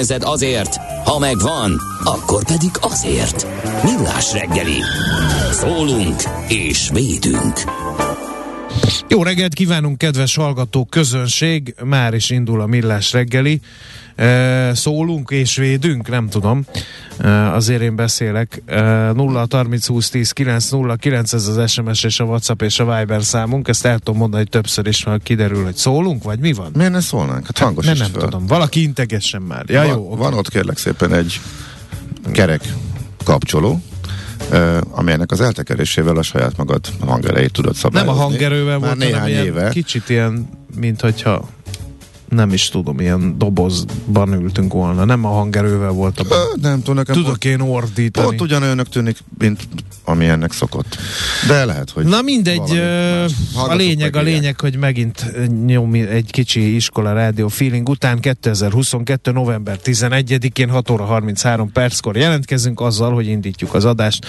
pénzed azért, ha megvan, akkor pedig azért. Millás reggeli. Szólunk és védünk. Jó reggelt kívánunk, kedves hallgató közönség! Már is indul a Millás reggeli. Szólunk és védünk, nem tudom. E, azért én beszélek. E, 0 30 20 10 9 0 9 ez az SMS és a WhatsApp és a Viber számunk. Ezt el tudom mondani többször is, mert kiderül, hogy szólunk, vagy mi van? Miért ne szólnánk? Hát hangos nem, is nem föl. tudom. Valaki integessen már. Ja, van, jó. oké. van ott kérlek szépen egy kerek kapcsoló, uh, amelynek az eltekerésével a saját magad hangerejét tudod Nem szabályozni. a hangerővel Már volt, hanem néhány ilyen éve. kicsit ilyen, mint hogyha nem is tudom, ilyen dobozban ültünk volna. Nem a hangerővel volt a Ö, nem tudom, nekem Tudok én ordítani. Pont ugyanolyannak tűnik, mint ami ennek szokott. De lehet, hogy... Na mindegy, a lényeg, a lényeg, hogy megint nyom egy kicsi iskola rádió feeling után 2022. november 11-én 6 óra 33 perckor jelentkezünk azzal, hogy indítjuk az adást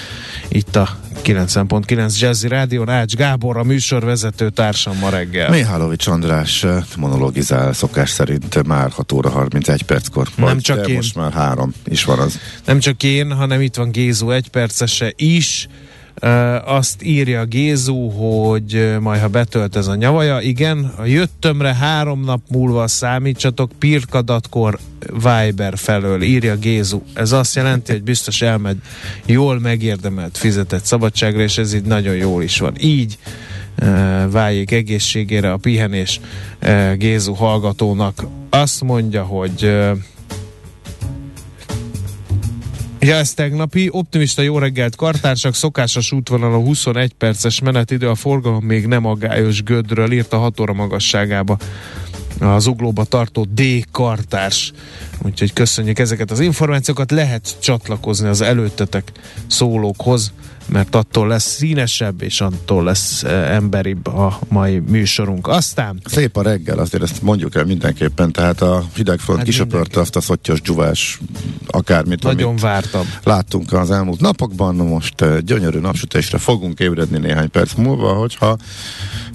itt a 90.9 Jazzy Rádió Ács Gábor, a műsorvezető társam ma reggel. Mihálovics András monologizál szokás szerint már 6 óra 31 perckor. Nem Vagy, csak de én. most már három is van az. Nem csak én, hanem itt van Gézu egypercese is. Uh, azt írja Gézu, hogy uh, majd ha betölt ez a nyavaja, igen, a jöttömre három nap múlva számítsatok pirkadatkor Viber felől, írja Gézu. Ez azt jelenti, hogy biztos elmegy jól megérdemelt fizetett szabadságra, és ez így nagyon jól is van. Így váljék egészségére a pihenés Gézu hallgatónak. Azt mondja, hogy Ja, ez tegnapi. Optimista jó reggelt, kartársak, szokásos útvonal a 21 perces menetidő, a forgalom még nem aggályos gödről, írt a 6 óra magasságába az uglóba tartó D kartárs. Úgyhogy köszönjük ezeket az információkat. Lehet csatlakozni az előttetek szólókhoz, mert attól lesz színesebb, és attól lesz eh, emberibb a mai műsorunk. Aztán Szép a reggel, azért ezt mondjuk el mindenképpen, tehát a hidegfront Hát kisöpörte azt a szottyos dzsuvás akármit, nagyon vártam. láttunk az elmúlt napokban, Na most eh, gyönyörű napsütésre fogunk ébredni néhány perc múlva, hogyha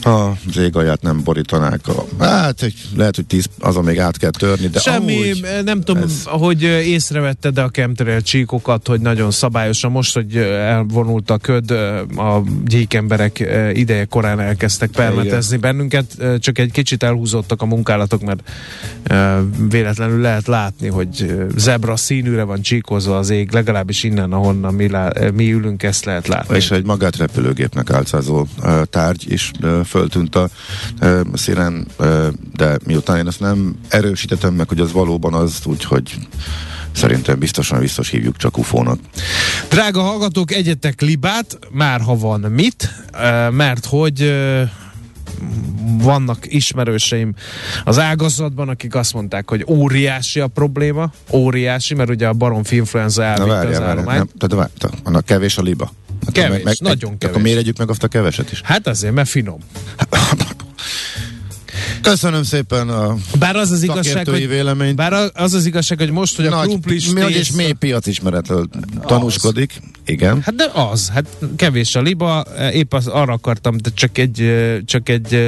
ha az ég alját nem borítanák. A, hát lehet, hogy tíz, azon még át kell törni, de Semmi, amúgy, nem tudom, ez- hogy észrevetted a chemtrail csíkokat, hogy nagyon szabályosan most, hogy elvonult a köd, a gyíkemberek ideje korán elkezdtek permetezni bennünket, csak egy kicsit elhúzottak a munkálatok, mert véletlenül lehet látni, hogy zebra színűre van csíkozva az ég, legalábbis innen, ahonnan mi, lá- mi ülünk, ezt lehet látni. és egy magát repülőgépnek álcázó tárgy is föltűnt a színen, de miután én ezt nem erősítettem meg, hogy az valóban az, úgyhogy szerintem biztosan biztos hívjuk csak ufónak. Drága hallgatók, egyetek libát, már ha van mit, eh, mert hogy eh, vannak ismerőseim az ágazatban, akik azt mondták, hogy óriási a probléma, óriási, mert ugye a baromfi influenza elvitte az várjál, várjál, állományt. nem, tehát várjál, annak kevés a liba. Hát Kevés, nagyon Akkor kevés. mérjegyük meg azt a keveset is. Hát azért, mert finom. Köszönöm szépen a Bár az az igazság, hogy, véleményt. bár az az igazság, hogy most, hogy a krumplis mi, és tészta- mély piacismeretről tanúskodik. Igen. Hát de az, hát kevés a liba, épp az, arra akartam, de csak egy, csak egy,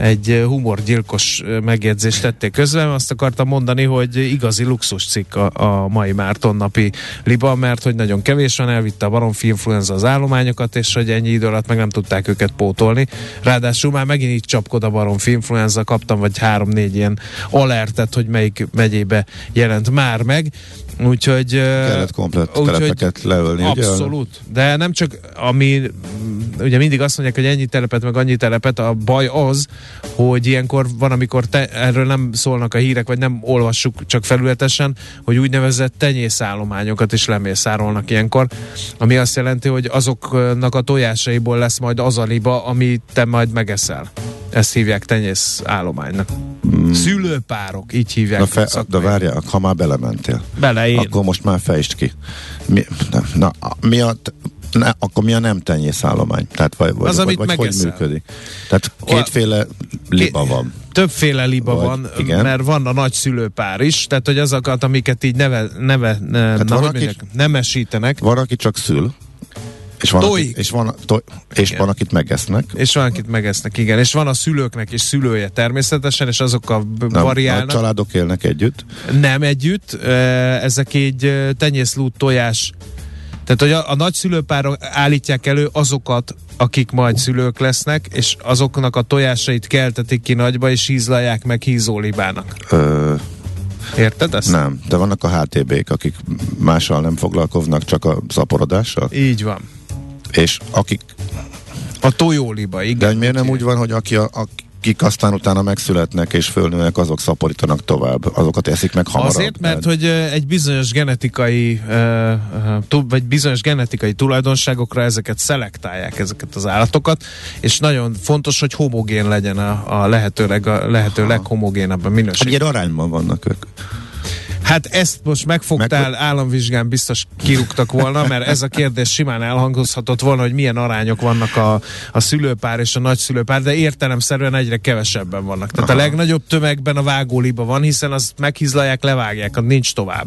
egy humorgyilkos megjegyzést tették közben, azt akartam mondani, hogy igazi luxus cikk a, a mai Márton napi liba, mert hogy nagyon kevés van, elvitte a baromfi influenza az állományokat, és hogy ennyi idő alatt meg nem tudták őket pótolni. Ráadásul már megint így csapkod a baromfi influenza, influenza kaptam, vagy három-négy ilyen alertet, hogy melyik megyébe jelent már meg. Úgyhogy... Kellett komplet úgyhogy telepeket leölni. Abszolút. Ugye? De nem csak, ami ugye mindig azt mondják, hogy ennyi telepet, meg annyi telepet, a baj az, hogy ilyenkor van, amikor te, erről nem szólnak a hírek, vagy nem olvassuk csak felületesen, hogy úgynevezett tenyészállományokat is lemészárolnak ilyenkor, ami azt jelenti, hogy azoknak a tojásaiból lesz majd az a liba, amit te majd megeszel. Ezt hívják tenyészállománynak. Mm. Szülőpárok, így hívják. Na, fe, de várjál, ha már belementél. Bele én. Akkor most már fejtsd ki. Mi, na, na, mi a, ne, akkor mi a nem tenyészállomány? Tehát vagy, vagy, Az, vagy, amit vagy hogy működik? Tehát kétféle liba van. Többféle liba Vagy- van, igen. mert van a nagy szülőpár is, tehát hogy azokat, amiket így neve, neve ne, na, van, aki- mondják, nemesítenek, Van, aki csak szül, és van, Tojik. és van, to, és Igen. van, akit megesznek. és van, akit megesznek, igen, és van a szülőknek is szülője természetesen, és azokkal Nem, variálnak. családok élnek együtt. Nem együtt, ezek így tenyészlút tojás. Tehát, hogy a, a nagyszülőpárok állítják elő azokat, akik majd szülők lesznek, és azoknak a tojásait keltetik ki nagyba, és hízlalják meg hízólibának. Ö, Érted ezt? nem, de vannak a HTB-k, akik mással nem foglalkoznak, csak a szaporodással, Így van. és akik, A tojóliba, igen. de hogy miért nem úgy van, hogy aki a, akik aztán utána megszületnek és fölnőnek, azok szaporítanak tovább, azokat eszik meg hamarabb. Azért, mert hogy egy bizonyos genetikai vagy bizonyos genetikai tulajdonságokra ezeket szelektálják, ezeket az állatokat, és nagyon fontos, hogy homogén legyen a, a lehetőleg a lehető leghomogénabb a Hát minőség. ilyen arányban vannak ők. Hát ezt most megfogtál, Meg- államvizsgán biztos kirúgtak volna, mert ez a kérdés simán elhangozhatott volna, hogy milyen arányok vannak a, a szülőpár és a nagyszülőpár, de értelemszerűen egyre kevesebben vannak. Tehát Aha. a legnagyobb tömegben a vágóliba van, hiszen azt meghizlalják, levágják, az nincs tovább.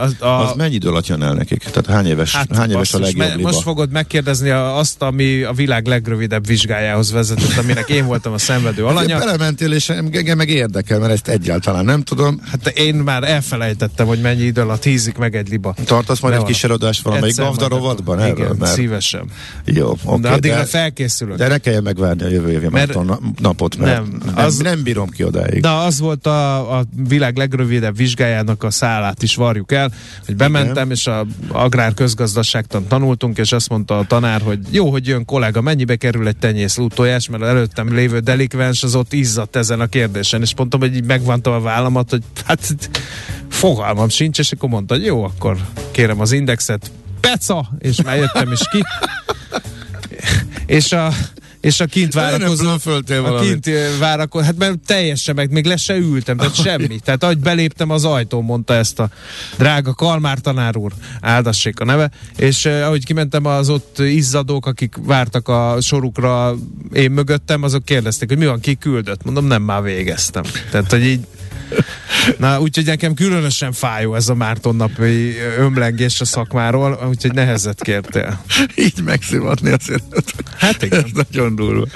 Az, a, Az mennyi idő alatt jön el nekik? Tehát hány éves, hát, hány éves a basszus, legjobb me- liba? Most fogod megkérdezni a- azt, ami a világ legrövidebb vizsgájához vezetett, aminek én voltam a szenvedő alanya. Azért Belementél, és engem meg érdekel, mert ezt egyáltalán nem tudom. Hát én már elfelejtettem, hogy mennyi idő alatt hízik meg egy liba. Tartasz majd egy kis előadást valamelyik gavda rovatban akkor- erről? Igen, Mert... szívesen. Jó, oké. de addigra de, felkészülök. de ne kelljen megvárni a jövő évi Mert- napot, mert Nem, nem, az- nem, bírom ki odáig. De az volt a, a világ legrövidebb vizsgájának a szálát is varjuk el, hogy bementem, és a agrár közgazdaságtan tanultunk, és azt mondta a tanár, hogy jó, hogy jön kollega, mennyibe kerül egy tenyész tojás, mert előttem lévő delikvens az ott izzadt ezen a kérdésen, és mondtam, hogy így megvantam a vállamat, hogy hát fogalmam sincs, és akkor mondta, hogy jó, akkor kérem az indexet, peca, és már jöttem is ki. és a és a kint várakozó, a kint ö, várakozó, hát mert teljesen meg, még le se ültem, tehát semmi. Tehát ahogy beléptem az ajtón, mondta ezt a drága Kalmár tanár úr, áldassék a neve, és uh, ahogy kimentem az ott izzadók, akik vártak a sorukra én mögöttem, azok kérdezték, hogy mi van, ki küldött? Mondom, nem, már végeztem. Tehát, hogy így Na, úgyhogy nekem különösen fájó ez a Márton napi ömlengés a szakmáról, úgyhogy nehezet kértél. Így megszivatni azért. Hát igen. Ez nagyon durva.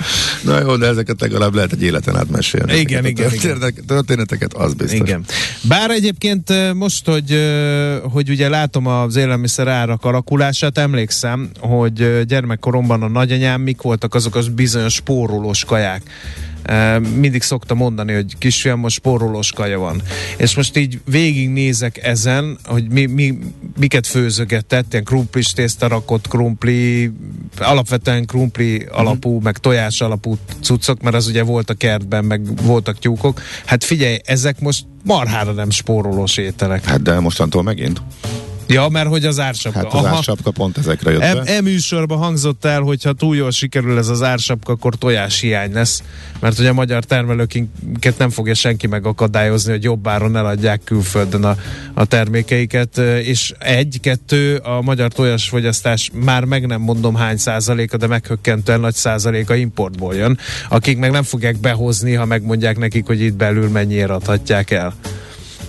Na jó, de ezeket legalább lehet egy életen át mesélni. Igen, igen, történetek- Történeteket, az biztos. Igen. Bár egyébként most, hogy, hogy ugye látom az élelmiszer árak alakulását, emlékszem, hogy gyermekkoromban a nagyanyám mik voltak azok az bizonyos spórolós kaják. Mindig szokta mondani, hogy kisfiam, most spórolós kaja van. És most így végignézek ezen, hogy mi, mi, miket főzögetett, ilyen krumplis tészta rakott krumpli, alapvetően krumpli alapú, meg tojás alapú cuccok, mert az ugye volt a kertben, meg voltak tyúkok. Hát figyelj, ezek most marhára nem spórolós ételek. Hát de mostantól megint. Ja, mert hogy az ársapka. Hát az ársapka pont ezekre jött E, be. e műsorban hangzott el, hogy ha túl jól sikerül ez az ársapka, akkor tojás hiány lesz, mert hogy a magyar termelőket nem fogja senki megakadályozni, hogy jobb áron eladják külföldön a, a termékeiket, és egy-kettő a magyar tojásfogyasztás már meg nem mondom hány százaléka, de meghökkentően nagy százaléka importból jön, akik meg nem fogják behozni, ha megmondják nekik, hogy itt belül mennyire adhatják el.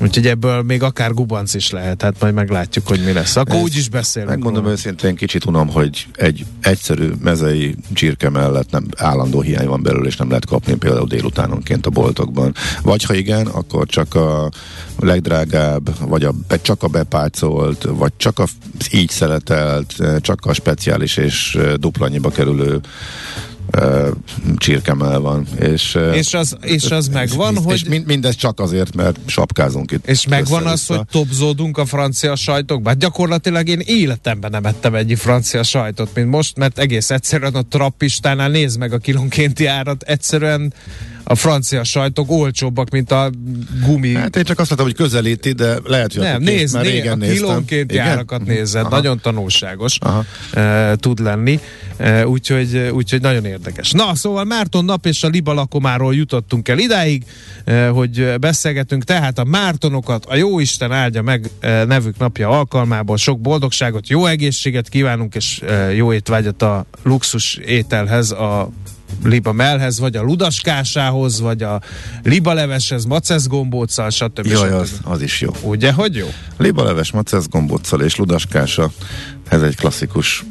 Úgyhogy ebből még akár gubanc is lehet, hát majd meglátjuk, hogy mi lesz. Akkor úgy is beszélünk. Megmondom róla. őszintén, kicsit unom, hogy egy egyszerű mezei csirke mellett nem állandó hiány van belőle, és nem lehet kapni például délutánonként a boltokban. Vagy ha igen, akkor csak a legdrágább, vagy a, csak a bepácolt, vagy csak a így szeletelt, csak a speciális és dupla annyiba kerülő uh, csirkemel van. És, uh, És az, és az megvan, és hogy... mind, mindez csak azért, mert sapkázunk itt. És megvan az, hogy topzódunk a francia sajtokba? Hát gyakorlatilag én életemben nem ettem egy francia sajtot, mint most, mert egész egyszerűen a trappistánál nézd meg a kilónkénti árat, egyszerűen a francia sajtok olcsóbbak, mint a gumi. Hát én csak azt mondtam, hogy közelíti, de lehet, hogy nem, nézd, már régen a néztem. kilónkénti Igen? árakat nézed, Aha. nagyon tanulságos Aha. e, tud lenni, e, úgyhogy, úgyhogy nagyon érdekes. Na, szóval Márton nap és a Liba lakomáról jutottunk el idáig, e, hogy beszélgetünk, tehát a Mártonokat a Jóisten áldja meg e, nevük napja alkalmából, sok boldogságot, jó egészséget kívánunk, és e, jó étvágyat a luxus ételhez, a liba mellhez, vagy a ludaskásához, vagy a liba leveshez, macesz gombóccal, stb. Jaj, stb. az, az is jó. Ugye, hogy jó? Libaleves, macesz gombóccal és ludaskása, ez egy klasszikus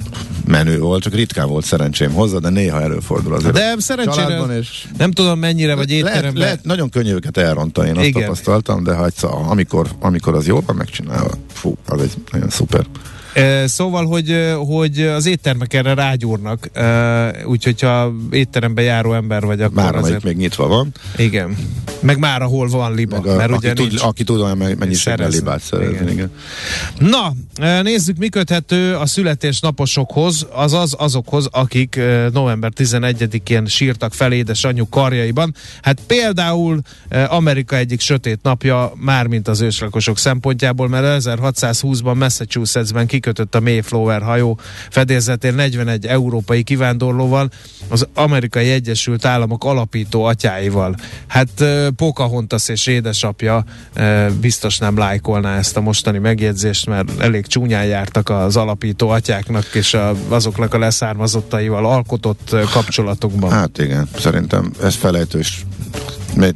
menü volt, csak ritkán volt szerencsém hozzá, de néha előfordul azért. De szerencsére és nem tudom mennyire, vagy lehet, étteremben. lehet, nagyon könnyű őket elrontani, én azt Igen. tapasztaltam, de ha egyszer, amikor, amikor az jól van megcsinálva, fú, az egy nagyon szuper. Szóval, hogy, hogy az éttermek erre rágyúrnak, úgyhogy ha étterembe járó ember vagy, akkor Már azért... még nyitva van, Igen. Meg már ahol van liba, meg a, mert aki, ugye tud, nincs. aki tud olyan mennyiségben libát szerezni. Igen. Igen. Na, nézzük, mi köthető a születésnaposokhoz, azaz azokhoz, akik november 11-én sírtak fel édesanyjuk karjaiban. Hát például Amerika egyik sötét napja, mármint az őslakosok szempontjából, mert 1620-ban Massachusettsben kikötött a Mayflower hajó fedélzetén 41 európai kivándorlóval, az Amerikai Egyesült Államok alapító atyáival. Hát Pocahontas és édesapja biztos nem lájkolná ezt a mostani megjegyzést, mert elég csúnyán jártak az alapító atyáknak és a, azoknak a leszármazottaival alkotott kapcsolatokban. Hát igen, szerintem ez felejtős. De-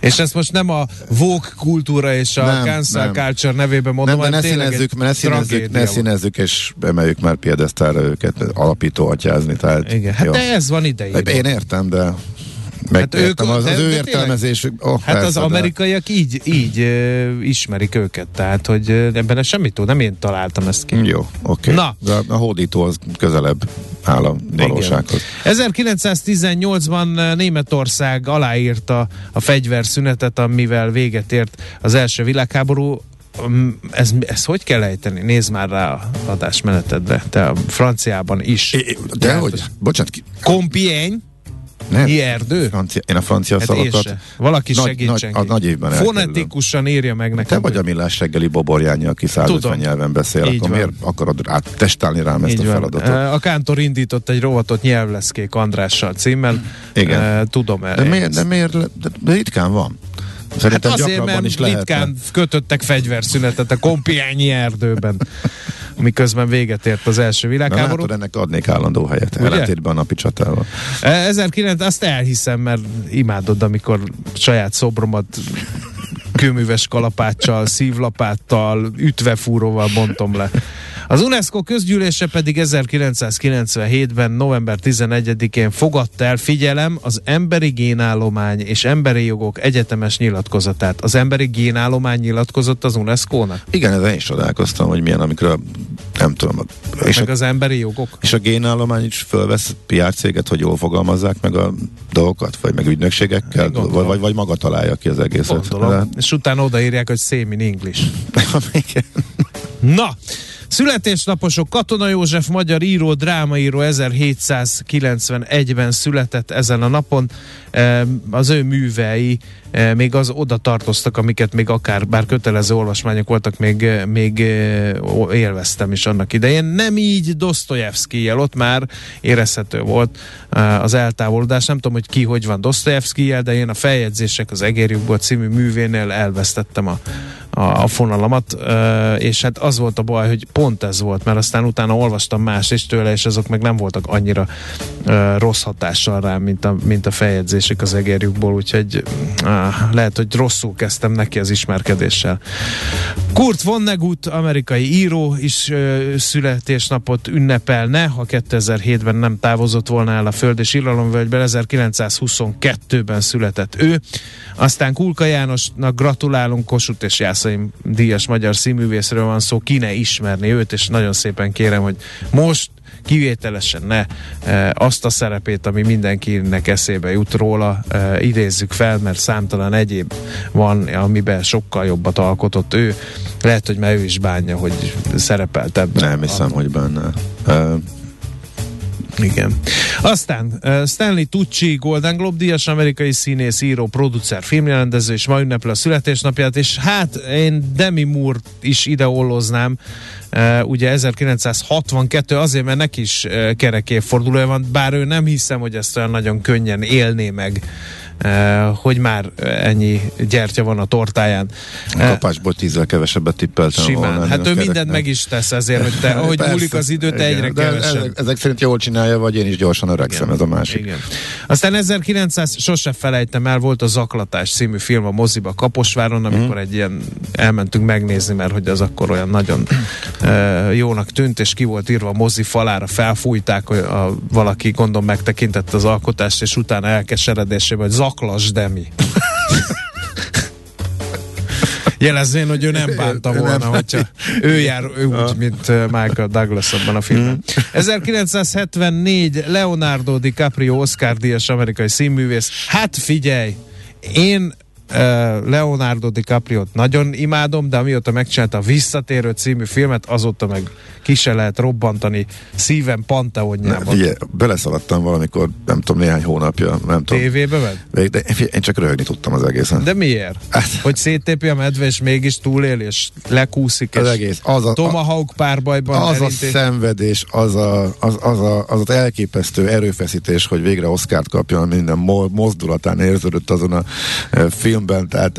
És ezt most nem a Vogue kultúra és a Nem, cancel nem. culture nevében mondom, Nem, de ne színezzük, ne színezzük, ne színezzük, és emeljük már piedesztára őket, alapító atyázni. Tehát, Igen, hát jó. de ez van idejében. Én értem, de megértem, ők- az, de- az de ő értelmezésük. Oh, Hát az persze, de- amerikaiak így, így uh, ismerik őket, tehát hogy ebben semmit tud, nem én találtam ezt ki. Jó, oké. Na. De a hódító az közelebb áll a valósághoz. 1918-ban eh, Németország aláírta a fegyverszünetet, amivel véget ért az első világháború. Mm, Ez, ez hogy kell ejteni? Nézd már rá a adásmenetedre. Te a franciában is. É, De hogy? Bocsánat, ki, Compiègne, nem. mi erdő? Francia, én a francia Hát szavakat... Valaki Nagy- segítsen nagy- a nagy évben elkerülöm. Fonetikusan írja meg nekem. Te vagy a millás reggeli boborjánya, aki 150 Tudom. nyelven beszél, Így akkor van. miért akarod áttestálni rám ezt Így a van. feladatot? Eh, A Kántor indított egy rovatot nyelvleszkék Andrással címmel. Igen. Tudom De miért, de miért, de, de ritkán van. Hát Szerintem azért, gyakrabban mert is lehetne. ritkán kötöttek fegyverszünetet a Kompiányi erdőben, miközben véget ért az első Na világháború. látod, ennek adnék állandó helyet, Ugye? ellentétben a napi csatával. 1900, azt elhiszem, mert imádod, amikor saját szobromat kőműves kalapáccsal, szívlapáttal, ütvefúróval bontom le. Az UNESCO közgyűlése pedig 1997-ben, november 11-én fogadta el, figyelem, az emberi génállomány és emberi jogok egyetemes nyilatkozatát. Az emberi génállomány nyilatkozott az UNESCO-nak? Igen, ezen is csodálkoztam, hogy milyen, amikor nem tudom. És Meg a, az emberi jogok? és a génállomány is fölvesz PR céget, hogy jól fogalmazzák meg a dolgokat, vagy meg ügynökségekkel, vagy, vagy, vagy maga találja ki az egészet. Gondolom. És utána odaírják, hogy same in English. Na, születésnaposok Katona József, magyar író, drámaíró 1791-ben született ezen a napon. Az ő művei még az oda tartoztak, amiket még akár, bár kötelező olvasmányok voltak, még, még e, ó- élveztem is annak idején. Nem így Dostoyevsky jel, ott már érezhető volt e, az eltávolodás. Nem tudom, hogy ki hogy van Dostoyevsky jel, de én a feljegyzések az Egérjukból című művénél elvesztettem a, a, a fonalamat, ö, és hát az volt a baj, hogy pont ez volt, mert aztán utána olvastam más is tőle, és azok meg nem voltak annyira ö, rossz hatással rám, mint a, mint a feljegyzések az egérjukból, úgyhogy á, lehet, hogy rosszul kezdtem neki az ismerkedéssel. Kurt Vonnegut, amerikai író is ö, születésnapot ünnepelne, ha 2007-ben nem távozott volna el a Föld és Ilalomvölgyben, 1922-ben született ő. Aztán Kulka Jánosnak gratulálunk, Kossuth és Jászai Jerusalem díjas magyar színművészről van szó, ki ne ismerni őt, és nagyon szépen kérem, hogy most kivételesen ne e, azt a szerepét, ami mindenkinek eszébe jut róla, e, idézzük fel, mert számtalan egyéb van, amiben sokkal jobbat alkotott ő. Lehet, hogy már ő is bánja, hogy szerepelt ebben. Nem hiszem, hogy benne. Uh, igen. Aztán Stanley Tucci, Golden Globe díjas, amerikai színész, író, producer, filmjelendező, és ma ünnepli a születésnapját, és hát én Demi Moore is ide olloznám, ugye 1962, azért, mert neki is uh, kerek évfordulója van, bár ő nem hiszem, hogy ezt olyan nagyon könnyen élné meg hogy már ennyi gyertya van a tortáján. A kapásból tízzel kevesebbet tippeltem Simán. Hát ő mindent meg is tesz ezért, hogy te, ahogy Persze, múlik az idő, te egyre kevesebb. Ezek, ezek szerint jól csinálja, vagy én is gyorsan öregszem, igen, ez a másik. Igen. Aztán 1900, sose felejtem el, volt a Zaklatás című film a moziba Kaposváron, amikor mm. egy ilyen elmentünk megnézni, mert hogy az akkor olyan nagyon uh, jónak tűnt, és ki volt írva a mozi falára, felfújták, hogy a, valaki gondom megtekintett az alkotást, és utána elkeseredésében, hogy zaklas Demi. Jelezvén, hogy ő nem bánta volna, hogyha ő jár ő úgy, mint Michael Douglas abban a filmben. 1974 mm. Leonardo DiCaprio Oscar díjas amerikai színművész. Hát figyelj, én Leonardo DiCaprio-t nagyon imádom, de amióta megcsinálta a Visszatérő című filmet, azóta meg ki se lehet robbantani szívem panteonjában. Ugye, beleszaladtam valamikor, nem tudom, néhány hónapja, nem tudom. TV-be vagy? De én csak röhögni tudtam az egészen. De miért? Hát, hogy széttépi a medve, és mégis túlél, és lekúszik, az és egész. Az a, Tomahawk párbajban Az elintés. a szenvedés, az, a, az, az, a, az az elképesztő erőfeszítés, hogy végre Oscárt kapjon, minden mozdulatán érződött azon a film filmben, tehát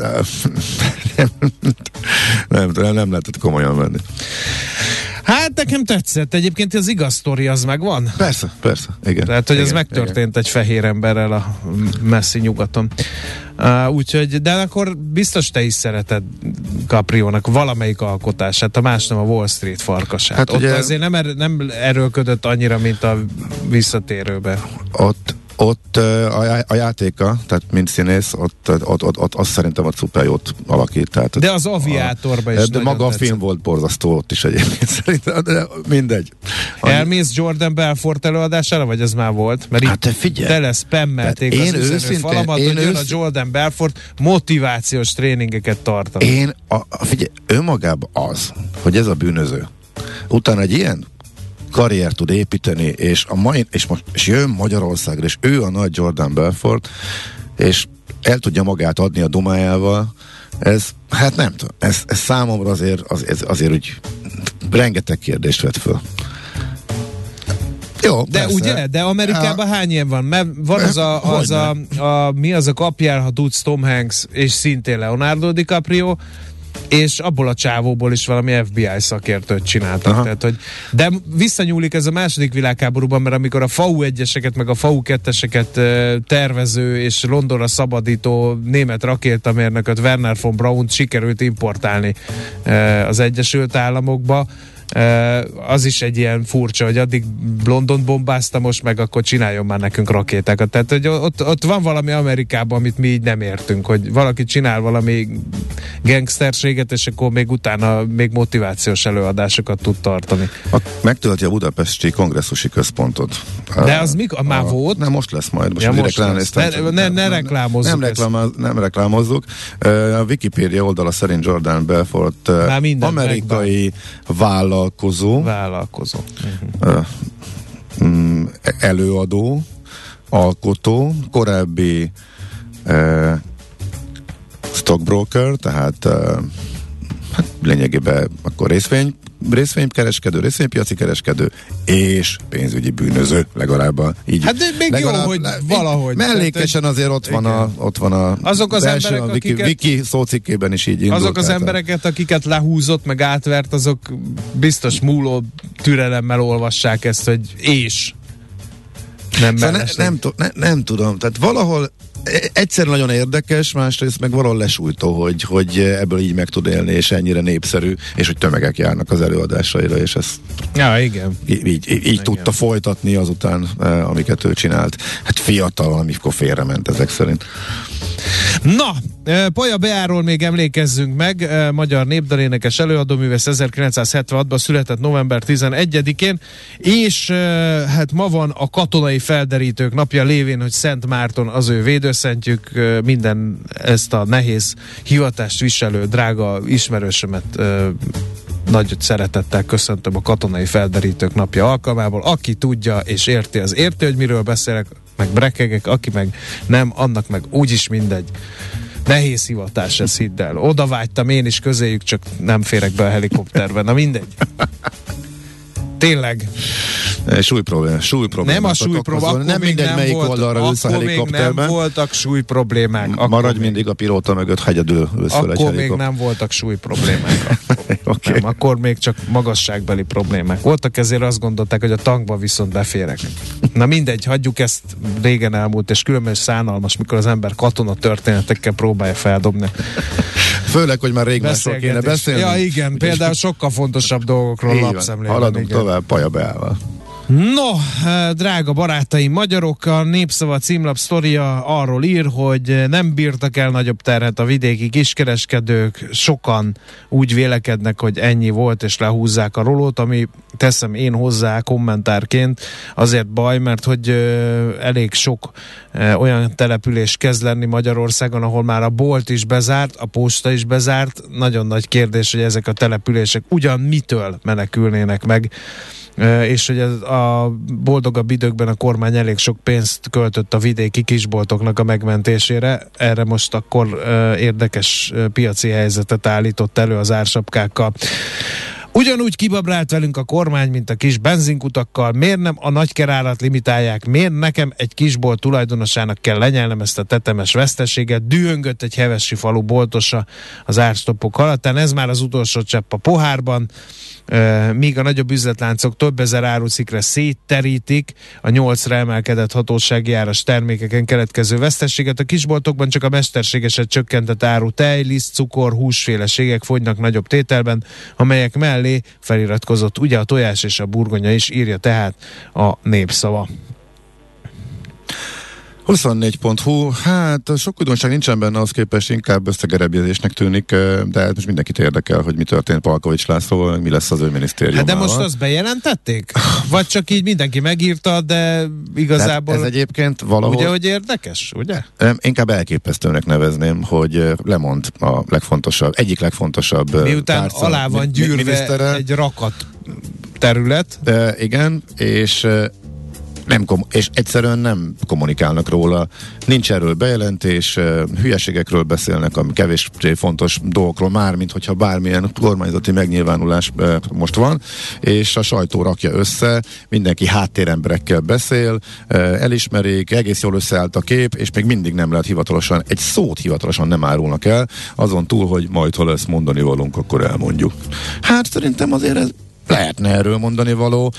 nem, nem, nem, nem lehetett komolyan venni. Hát nekem tetszett. Egyébként az igaz sztori az megvan. Persze, persze. Igen. Tehát, hogy igen, ez megtörtént igen. egy fehér emberrel a messzi nyugaton. Uh, úgyhogy, de akkor biztos te is szereted Capriónak valamelyik alkotását, a más nem a Wall Street farkasát. Hát Ott ugye, azért nem, er, nem erőlködött annyira, mint a visszatérőbe. Ott ott a, a játéka, tehát mint színész, ott, ott, ott, ott azt szerintem ott szuper jót alakít. Tehát de az aviátorban is De maga a film volt borzasztó ott is egyébként szerintem, de mindegy. Elmész Jordan Belfort előadására, vagy ez már volt? Mert hát te figyelj. Tele spammelték én az őszintén, falamat, én hogy jön a Jordan Belfort motivációs tréningeket tartani. Én, a, a, figyelj, önmagában az, hogy ez a bűnöző, utána egy ilyen karriert tud építeni, és, a mai, és, most, és jön Magyarországra, és ő a nagy Jordan Belfort, és el tudja magát adni a dumájával, ez, hát nem tudom, ez, ez számomra azért, az, ez, azért úgy rengeteg kérdést vet föl. Jó, de persze. ugye, de Amerikában a... hány ilyen van? Mert van az a, az a, a, mi az a kapjál, ha tudsz Tom Hanks, és szintén Leonardo DiCaprio, és abból a csávóból is valami FBI szakértőt csináltak. Aha. Tehát, hogy, de visszanyúlik ez a második világháborúban, mert amikor a FAU egyeseket, meg a FAU ketteseket tervező és Londonra szabadító német rakétamérnököt Werner von Braun sikerült importálni az Egyesült Államokba, az is egy ilyen furcsa, hogy addig London bombázta, most meg akkor csináljon már nekünk rakétákat. Tehát, hogy ott, ott van valami Amerikában, amit mi így nem értünk, hogy valaki csinál valami gangsterséget, és akkor még utána még motivációs előadásokat tud tartani. A, megtölti a budapesti kongresszusi központot. De az mikor? Már a, volt? Nem, most lesz majd. Most ja, most lesz. Ne, ne, ne, ne reklámozzuk nem, reklámoz, nem reklámozzuk. A Wikipédia oldala szerint Jordan Belfort amerikai vállalat vállalkozó, vállalkozó. Uh-huh. előadó, alkotó, korábbi uh, stockbroker, tehát uh, hát lényegében akkor részvény részvénykereskedő, részvénypiaci kereskedő és pénzügyi bűnöző legalább a, így. Hát de még legalább, jó, hogy valahogy. Mellékesen azért ott van a, ott van a azok az emberek, a Wiki, akiket, Wiki szócikkében is így indult. Azok az embereket, akiket lehúzott, meg átvert, azok biztos múló türelemmel olvassák ezt, hogy és nem, szóval ne, nem, ne, nem tudom, tehát valahol egyszer nagyon érdekes, másrészt meg valahol lesújtó, hogy, hogy ebből így meg tud élni, és ennyire népszerű, és hogy tömegek járnak az előadásaira, és ezt ja, igen. így, így, így igen. tudta folytatni azután, amiket ő csinált. Hát fiatal, amikor félrement ezek szerint. Na, Paja Beáról még emlékezzünk meg, magyar népdalénekes előadóművész 1976-ban született november 11-én, és hát ma van a katonai felderítők napja lévén, hogy Szent Márton az ő védőszentjük, minden ezt a nehéz hivatást viselő drága ismerősömet nagy szeretettel köszöntöm a katonai felderítők napja alkalmából. Aki tudja és érti, az érti, hogy miről beszélek, meg brekegek, aki meg nem, annak meg úgyis mindegy. Nehéz hivatás ez, hidd el. Oda vágytam én is közéjük, csak nem férek be a helikopterben. Na mindegy. Tényleg. Súly probléma, súly probléma. Nem a súly probléma, nem mindegy, nem melyik volt, oldalra ülsz a helikopterben. nem voltak súly problémák. Akkor Maradj még, mindig a pilóta mögött hegyedül ülsz Akkor egy még helikopter. nem voltak súly problémák. okay. Nem, akkor még csak magasságbeli problémák voltak, ezért azt gondolták, hogy a tankba viszont beférek. Na mindegy, hagyjuk ezt régen elmúlt, és különben szánalmas, mikor az ember katona történetekkel próbálja feldobni. Főleg, hogy már rég másról kéne beszélni. Ja igen, például sokkal fontosabb dolgokról lapszemlében. Haladunk igen. tovább Paja Beával. No, eh, drága barátaim, magyarok, a Népszava címlap sztoria arról ír, hogy nem bírtak el nagyobb terhet a vidéki kiskereskedők, sokan úgy vélekednek, hogy ennyi volt, és lehúzzák a rolót, ami teszem én hozzá kommentárként, azért baj, mert hogy elég sok olyan település kezd lenni Magyarországon, ahol már a bolt is bezárt, a posta is bezárt, nagyon nagy kérdés, hogy ezek a települések ugyan mitől menekülnének meg, és hogy ez a boldogabb időkben a kormány elég sok pénzt költött a vidéki kisboltoknak a megmentésére. Erre most akkor érdekes piaci helyzetet állított elő az ársapkákkal. Ugyanúgy kibabrált velünk a kormány, mint a kis benzinkutakkal. Miért nem a nagykerárat limitálják? Miért nekem egy kisbolt tulajdonosának kell lenyelnem ezt a tetemes veszteséget? Dühöngött egy hevesi falu boltosa az árstoppok halatán. Ez már az utolsó csepp a pohárban. Míg a nagyobb üzletláncok több ezer árucikre szétterítik a nyolcra emelkedett hatósági áras termékeken keletkező veszteséget, a kisboltokban csak a mesterségeset csökkentett áru tej, liszt, cukor, húsféleségek fogynak nagyobb tételben, amelyek mellé feliratkozott ugye a tojás és a burgonya is, írja tehát a népszava. 24.hu, hát sok újdonság nincsen benne, az képest inkább összegerebjezésnek tűnik, de hát most mindenkit érdekel, hogy mi történt Palkovics Lászlóval, mi lesz az ő minisztériumával. Hát de most azt bejelentették? Vagy csak így mindenki megírta, de igazából... ez egyébként valahol... Ugye, hogy érdekes, ugye? Inkább elképesztőnek nevezném, hogy lemond a legfontosabb, egyik legfontosabb Miután tárca, alá van gyűrve egy rakat terület. De igen, és nem kom- és egyszerűen nem kommunikálnak róla. Nincs erről bejelentés, hülyeségekről beszélnek, ami kevés fontos dolgokról már, mint hogyha bármilyen kormányzati megnyilvánulás most van, és a sajtó rakja össze, mindenki háttéremberekkel beszél, elismerik, egész jól összeállt a kép, és még mindig nem lehet hivatalosan, egy szót hivatalosan nem árulnak el, azon túl, hogy majd ha lesz mondani valunk, akkor elmondjuk. Hát szerintem azért ez lehetne erről mondani való.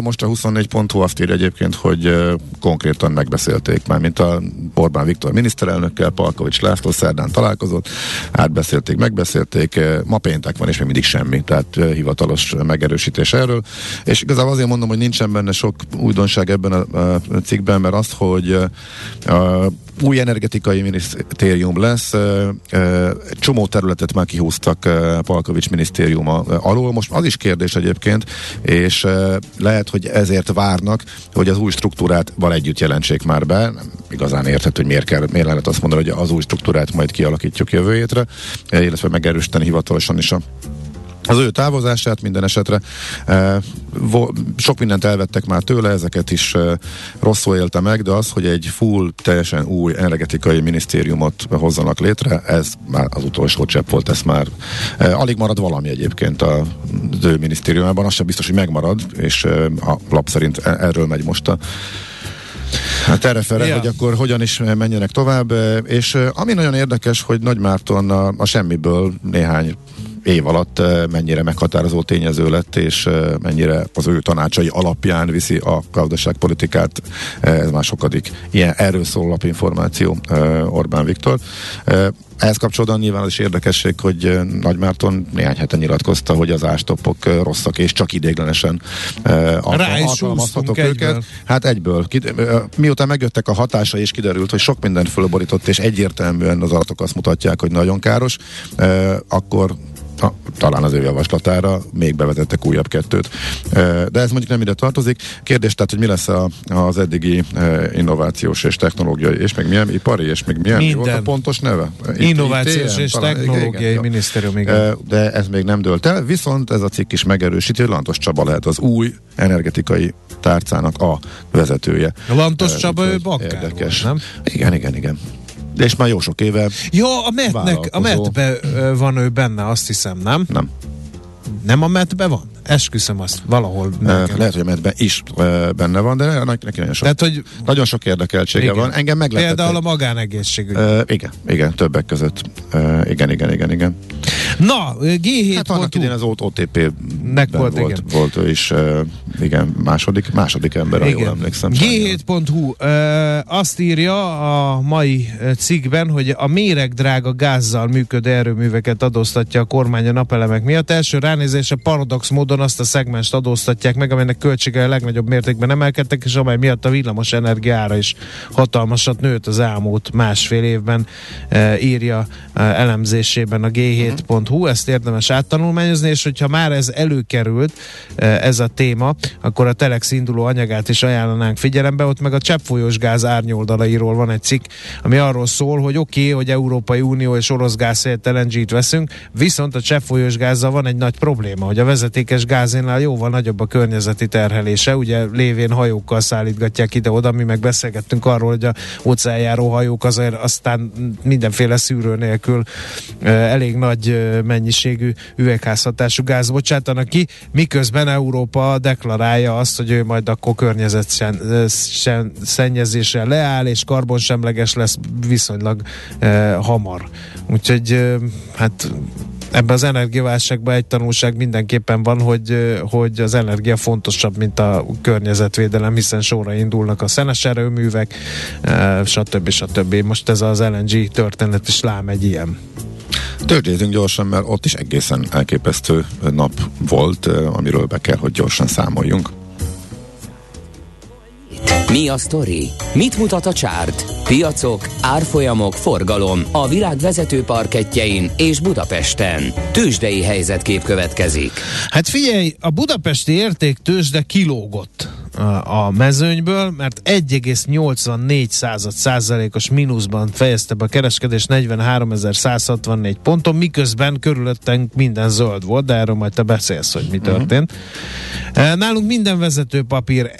Most a 24.hu azt írja egyébként, hogy konkrétan megbeszélték már, mint a Orbán Viktor miniszterelnökkel, Palkovics László szerdán találkozott, átbeszélték, megbeszélték, ma péntek van, és még mindig semmi, tehát hivatalos megerősítés erről. És igazából azért mondom, hogy nincsen benne sok újdonság ebben a cikkben, mert azt, hogy új energetikai minisztérium lesz, csomó területet már kihúztak Palkovics minisztériuma alól. Most az is kérdés egyébként, és lehet, hogy ezért várnak, hogy az új struktúrát val együtt jelentsék már be. Nem igazán érthető, hogy miért, kell, miért lehet azt mondani, hogy az új struktúrát majd kialakítjuk jövő hétre, illetve megerősíteni hivatalosan is a az ő távozását minden esetre e, vo, sok mindent elvettek már tőle, ezeket is e, rosszul élte meg, de az, hogy egy full, teljesen új energetikai minisztériumot hozzanak létre, ez már az utolsó csepp volt, ez már e, alig marad valami egyébként az ő minisztériumában, az sem biztos, hogy megmarad, és e, a lap szerint erről megy most a Hát erre fele, ja. hogy akkor hogyan is menjenek tovább, és ami nagyon érdekes, hogy Nagy Márton a, a semmiből néhány év alatt mennyire meghatározó tényező lett, és mennyire az ő tanácsai alapján viszi a gazdaságpolitikát. Ez már sokadik ilyen erről szól lapinformáció Orbán Viktor. Ehhez kapcsolódóan nyilván az is érdekesség, hogy Nagy Márton néhány hete nyilatkozta, hogy az ástopok rosszak, és csak idéglenesen alkalmazhatók őket. Egyből. Hát egyből. Miután megjöttek a hatása, és kiderült, hogy sok mindent fölborított, és egyértelműen az adatok azt mutatják, hogy nagyon káros, akkor ha, talán az ő javaslatára még bevezettek újabb kettőt. De ez mondjuk nem ide tartozik. Kérdés tehát, hogy mi lesz a, az eddigi innovációs és technológiai, és még milyen ipari, és még milyen Minden. volt a pontos neve? Innovációs ITN, és talán, technológiai igen, minisztérium, igen. De ez még nem dőlt el, viszont ez a cikk is megerősíti, hogy Lantos Csaba lehet az új energetikai tárcának a vezetője. Lantos Csaba, ő érdekes. Volt, nem? Igen, igen, igen. De és már jó sok éve. Ja, a metnek, a metbe van ő benne, azt hiszem, nem? Nem. Nem a metbe van? Esküszöm azt, valahol. Uh, lehet, hogy a medben is uh, benne van, de neki nagyon sok, Tehát, hogy nagyon sok érdekeltsége igen. van. Engem meglepett. Például a magánegészségügy. Uh, igen, igen, többek között. Uh, igen, igen, igen, igen. Na, G7 Hát annak idén az OTP Nek volt, volt, igen. volt ő is, uh, igen, második, második ember, ha jól emlékszem. G7.hu uh, azt írja a mai cikkben, hogy a méregdrága gázzal működő erőműveket adóztatja a kormány a napelemek miatt. Első ránézése paradox módon azt a szegmest adóztatják meg, amelynek költsége a legnagyobb mértékben emelkedtek, és amely miatt a villamos energiára is hatalmasat nőtt az elmúlt másfél évben, uh, írja uh, elemzésében a G7.hu telex.hu, ezt érdemes áttanulmányozni, és hogyha már ez előkerült, eh, ez a téma, akkor a Telex induló anyagát is ajánlanánk figyelembe, ott meg a cseppfolyós gáz árnyoldalairól van egy cikk, ami arról szól, hogy oké, okay, hogy Európai Unió és orosz gáz helyett LNG-t veszünk, viszont a cseppfolyós gázzal van egy nagy probléma, hogy a vezetékes gázénál jóval nagyobb a környezeti terhelése, ugye lévén hajókkal szállítgatják ide-oda, mi meg beszélgettünk arról, hogy a óceánjáró hajók azért aztán mindenféle szűrő nélkül elég nagy mennyiségű üvegházhatású gáz bocsátanak ki, miközben Európa deklarálja azt, hogy ő majd akkor környezet szennyezéssel leáll, és karbonsemleges lesz viszonylag eh, hamar. Úgyhogy eh, hát ebben az energiaválságban egy tanulság mindenképpen van, hogy, hogy az energia fontosabb, mint a környezetvédelem, hiszen sorra indulnak a szenes erőművek, stb. stb. Most ez az LNG történet is lám egy ilyen. Tőzsdézünk gyorsan, mert ott is egészen elképesztő nap volt, amiről be kell, hogy gyorsan számoljunk. Mi a sztori? Mit mutat a csárt? Piacok, árfolyamok, forgalom a világ vezető parketjein és Budapesten. Tőzsdei helyzetkép következik. Hát figyelj, a budapesti érték tőzsde kilógott a mezőnyből, mert 1,84 század százalékos mínuszban fejezte be a kereskedés 43.164 ponton, miközben körülöttünk minden zöld volt, de erről majd te beszélsz, hogy mi mhm. történt. Uh-huh. Nálunk minden vezető papír,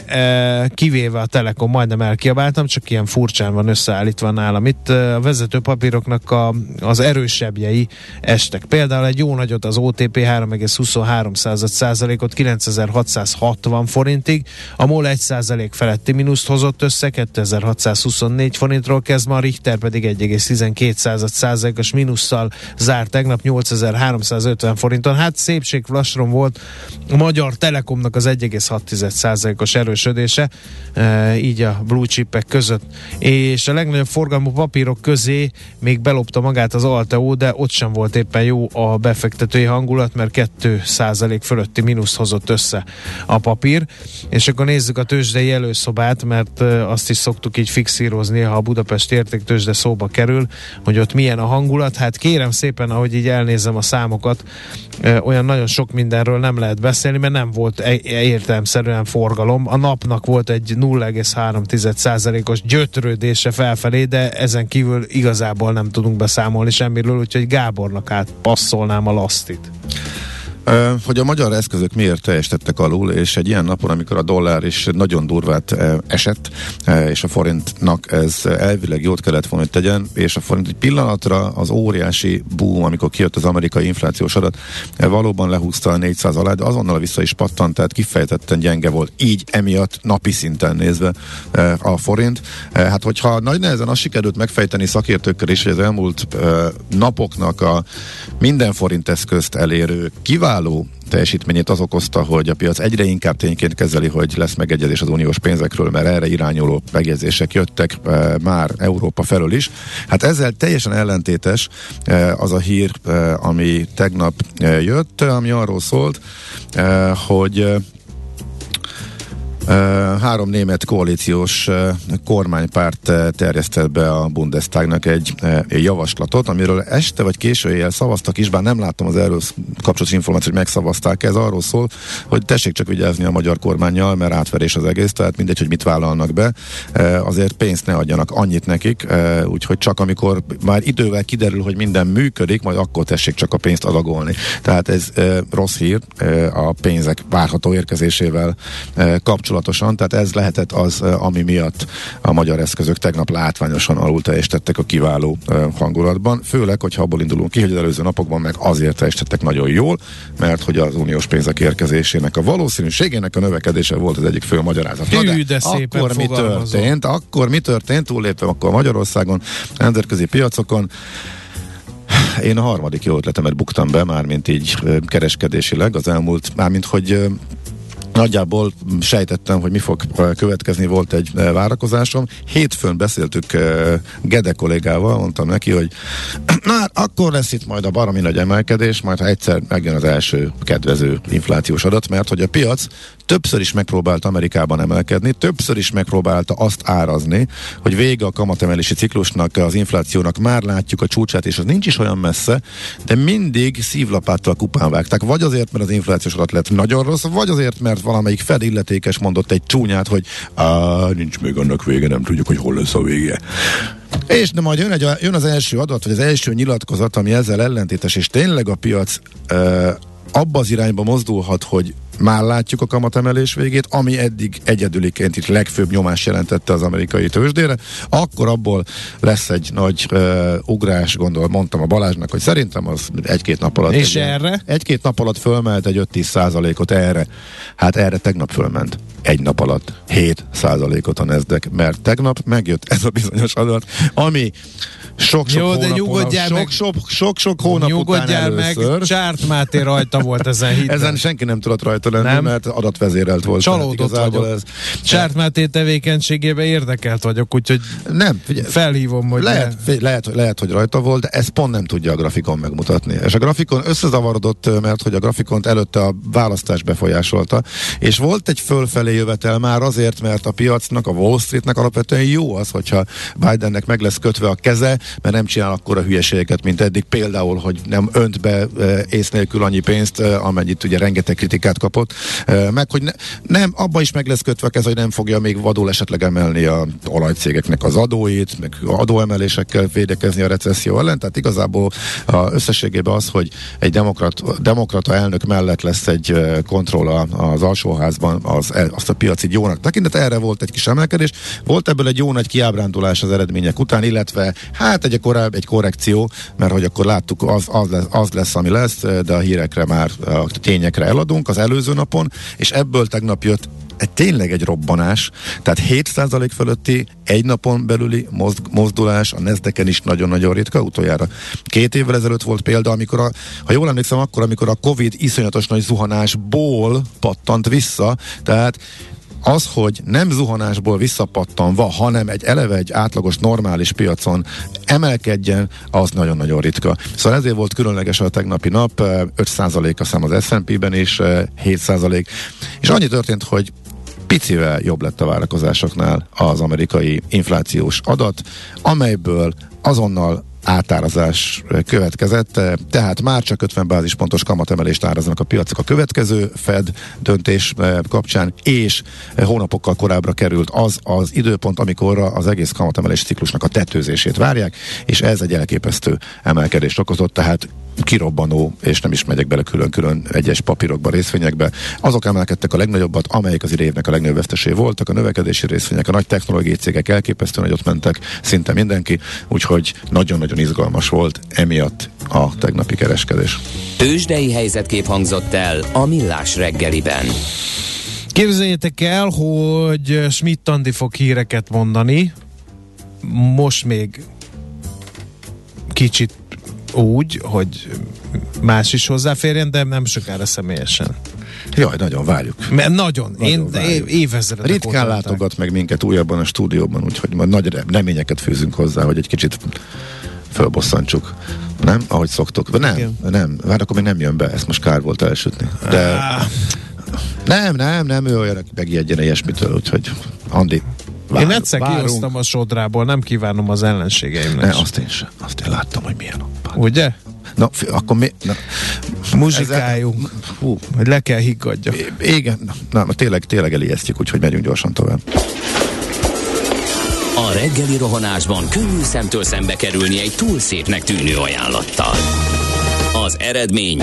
kivéve a Telekom, majdnem elkiabáltam, csak ilyen furcsán van összeállítva nálam. Itt a vezető papíroknak a, az erősebbjei estek. Például egy jó nagyot az OTP 3,23 százalékot 9660 forintig, a a MOL 1% feletti mínuszt hozott össze, 2624 forintról kezd ma, a Richter pedig 1,12 százalékos mínusszal zárt tegnap 8350 forinton. Hát szépség flasron volt a Magyar Telekomnak az 1,6 százalékos erősödése, e, így a blue chipek között. És a legnagyobb forgalmú papírok közé még belopta magát az Alteo, de ott sem volt éppen jó a befektetői hangulat, mert 2 százalék fölötti mínuszt hozott össze a papír. És akkor nézzük a tőzsdei előszobát, mert azt is szoktuk így fixírozni, ha a Budapest értéktőzsde szóba kerül, hogy ott milyen a hangulat. Hát kérem szépen, ahogy így elnézem a számokat, olyan nagyon sok mindenről nem lehet beszélni, mert nem volt e-, értelmszerűen forgalom. A napnak volt egy 0,3%-os gyötrődése felfelé, de ezen kívül igazából nem tudunk beszámolni semmiről, úgyhogy Gábornak át passzolnám a lasztit. Hogy a magyar eszközök miért teljesítettek alul, és egy ilyen napon, amikor a dollár is nagyon durvát esett, és a forintnak ez elvileg jót kellett volna, hogy tegyen, és a forint egy pillanatra az óriási boom, amikor kijött az amerikai inflációs adat, valóban lehúzta a 400 alá, de azonnal vissza is pattant, tehát kifejezetten gyenge volt. Így emiatt napi szinten nézve a forint. Hát hogyha nagy nehezen azt sikerült megfejteni szakértőkkel is, hogy az elmúlt napoknak a minden forint eszközt elérő kiváló teljesítményét az okozta, hogy a piac egyre inkább tényként kezeli, hogy lesz megegyezés az uniós pénzekről, mert erre irányuló megjegyzések jöttek e, már Európa felől is. Hát ezzel teljesen ellentétes e, az a hír, e, ami tegnap e, jött, ami arról szólt, e, hogy Három német koalíciós kormánypárt terjesztett be a Bundestagnak egy javaslatot, amiről este vagy késő éjjel szavaztak is, bár nem láttam az erről kapcsolatos információt, hogy megszavazták. Ez arról szól, hogy tessék csak vigyázni a magyar kormányjal, mert átverés az egész, tehát mindegy, hogy mit vállalnak be, azért pénzt ne adjanak annyit nekik, úgyhogy csak amikor már idővel kiderül, hogy minden működik, majd akkor tessék csak a pénzt adagolni. Tehát ez rossz hír a pénzek várható érkezésével kapcsolatban kapcsolatosan, tehát ez lehetett az, ami miatt a magyar eszközök tegnap látványosan alul teljesítettek a kiváló hangulatban, főleg, hogyha abból indulunk ki, hogy az előző napokban meg azért teljesítettek nagyon jól, mert hogy az uniós pénzek érkezésének a valószínűségének a növekedése volt az egyik fő magyarázat. Hű, de, de akkor mi történt? Akkor mi történt? Túllépve akkor Magyarországon, nemzetközi piacokon, én a harmadik jó ötletemet buktam be, mármint így kereskedésileg az elmúlt, mármint hogy Nagyjából sejtettem, hogy mi fog következni, volt egy várakozásom. Hétfőn beszéltük Gede kollégával, mondtam neki, hogy na akkor lesz itt majd a baromi nagy emelkedés, majd ha egyszer megjön az első kedvező inflációs adat, mert hogy a piac többször is megpróbált Amerikában emelkedni, többször is megpróbálta azt árazni, hogy vége a kamatemelési ciklusnak, az inflációnak, már látjuk a csúcsát, és az nincs is olyan messze, de mindig szívlapáttal kupán vágták. Vagy azért, mert az inflációs adat lett nagyon rossz, vagy azért, mert valamelyik felilletékes mondott egy csúnyát, hogy nincs még annak vége, nem tudjuk, hogy hol lesz a vége. És de majd jön, egy, jön az első adat, vagy az első nyilatkozat, ami ezzel ellentétes, és tényleg a piac uh, abba az irányba mozdulhat, hogy már látjuk a kamatemelés végét, ami eddig egyedüliként itt legfőbb nyomás jelentette az amerikai tőzsdére, akkor abból lesz egy nagy uh, ugrás, gondol, mondtam a Balázsnak, hogy szerintem az egy-két nap alatt. És egy, erre? Egy-két nap alatt fölmelt egy 5-10 százalékot erre. Hát erre tegnap fölment. Egy nap alatt 7 százalékot a nezdek, mert tegnap megjött ez a bizonyos adat, ami sok-sok Jó, de nyugodjál sok, meg. sok, sok, sok hónap Nyugodjál után meg, először. Csárt Máté rajta volt ezen hitben. Ezen senki nem tudott rajta lenni, Nem? mert adatvezérelt volt. Csalódott vagyok. Ez, Csárt Máté tevékenységébe érdekelt vagyok, úgyhogy nem, figyelj, felhívom, hogy lehet, ne. figyelj, lehet, lehet, hogy rajta volt, de ezt pont nem tudja a grafikon megmutatni. És a grafikon összezavarodott, mert hogy a grafikont előtte a választás befolyásolta, és volt egy fölfelé jövetel már azért, mert a piacnak, a Wall Streetnek alapvetően jó az, hogyha Bidennek meg lesz kötve a keze, mert nem csinál akkora hülyeségeket, mint eddig, például, hogy nem önt be e, ész nélkül annyi pénzt, e, amennyit ugye rengeteg kritikát kapott, e, meg hogy ne, nem, abba is meg lesz kötve keze, hogy nem fogja még vadul esetleg emelni a olajcégeknek az adóit, meg adóemelésekkel védekezni a recesszió ellen, tehát igazából a összességében az, hogy egy demokrat, demokrata elnök mellett lesz egy kontroll az alsóházban, az, azt a piaci jónak tekintet, erre volt egy kis emelkedés, volt ebből egy jó nagy kiábrándulás az eredmények után, illetve hát egy korábbi egy korrekció, mert hogy akkor láttuk, az, az, lesz, az lesz, ami lesz, de a hírekre már, a tényekre eladunk az előző napon, és ebből tegnap jött egy, tényleg egy robbanás, tehát 7% fölötti egy napon belüli mozd, mozdulás a nezdeken is nagyon-nagyon ritka, utoljára. Két évvel ezelőtt volt példa, amikor a, ha jól emlékszem, akkor, amikor a Covid iszonyatos nagy zuhanásból pattant vissza, tehát az, hogy nem zuhanásból visszapattanva, hanem egy eleve egy átlagos normális piacon emelkedjen, az nagyon-nagyon ritka. Szóval ezért volt különleges a tegnapi nap, eh, 5% a szám az S&P-ben és eh, 7%. És annyi történt, hogy picivel jobb lett a várakozásoknál az amerikai inflációs adat, amelyből azonnal átárazás következett, tehát már csak 50 bázispontos kamatemelést áraznak a piacok. A következő Fed döntés eh, kapcsán, és hónapokkal korábbra került az az időpont, amikor az egész kamatemelés ciklusnak a tetőzését várják, és ez egy elképesztő emelkedést okozott, tehát kirobbanó, és nem is megyek bele külön-külön egyes papírokba, részvényekbe. Azok emelkedtek a legnagyobbat, amelyek az évnek a legnagyobb vesztesé voltak, a növekedési részvények, a nagy technológiai cégek elképesztően nagyot mentek, szinte mindenki, úgyhogy nagyon-nagyon izgalmas volt emiatt a tegnapi kereskedés. Tőzsdei helyzetkép hangzott el a Millás reggeliben. Képzeljétek el, hogy Schmidt Andi fog híreket mondani, most még kicsit úgy, hogy más is hozzáférjen, de nem sokára személyesen. Jaj, nagyon várjuk. Mert nagyon, Nagyon én várjuk. évezredek Ritkán óta látogat meg minket újabban a stúdióban, úgyhogy majd nagy rem- reményeket fűzünk hozzá, hogy egy kicsit fölbosszantsuk. Nem? Ahogy szoktuk. De nem, Igen. nem. Vár, akkor még nem jön be. Ezt most kár volt elsütni. De Á, nem, nem, nem ő olyan, aki megijedjen ilyesmitől, úgyhogy Andi, vár, Én egyszer várunk. kihoztam a sodrából, nem kívánom az ellenségeimnek. Ne, azt én sem. Azt én láttam, hogy milyen. a- Ugye? Na, fi- akkor mi... Na, Muzsikáljunk, Hú, hogy le kell higgadja. igen, na, na, tényleg, tényleg elijesztjük, úgyhogy megyünk gyorsan tovább. A reggeli rohanásban könnyű szemtől szembe kerülni egy túl szépnek tűnő ajánlattal. Az eredmény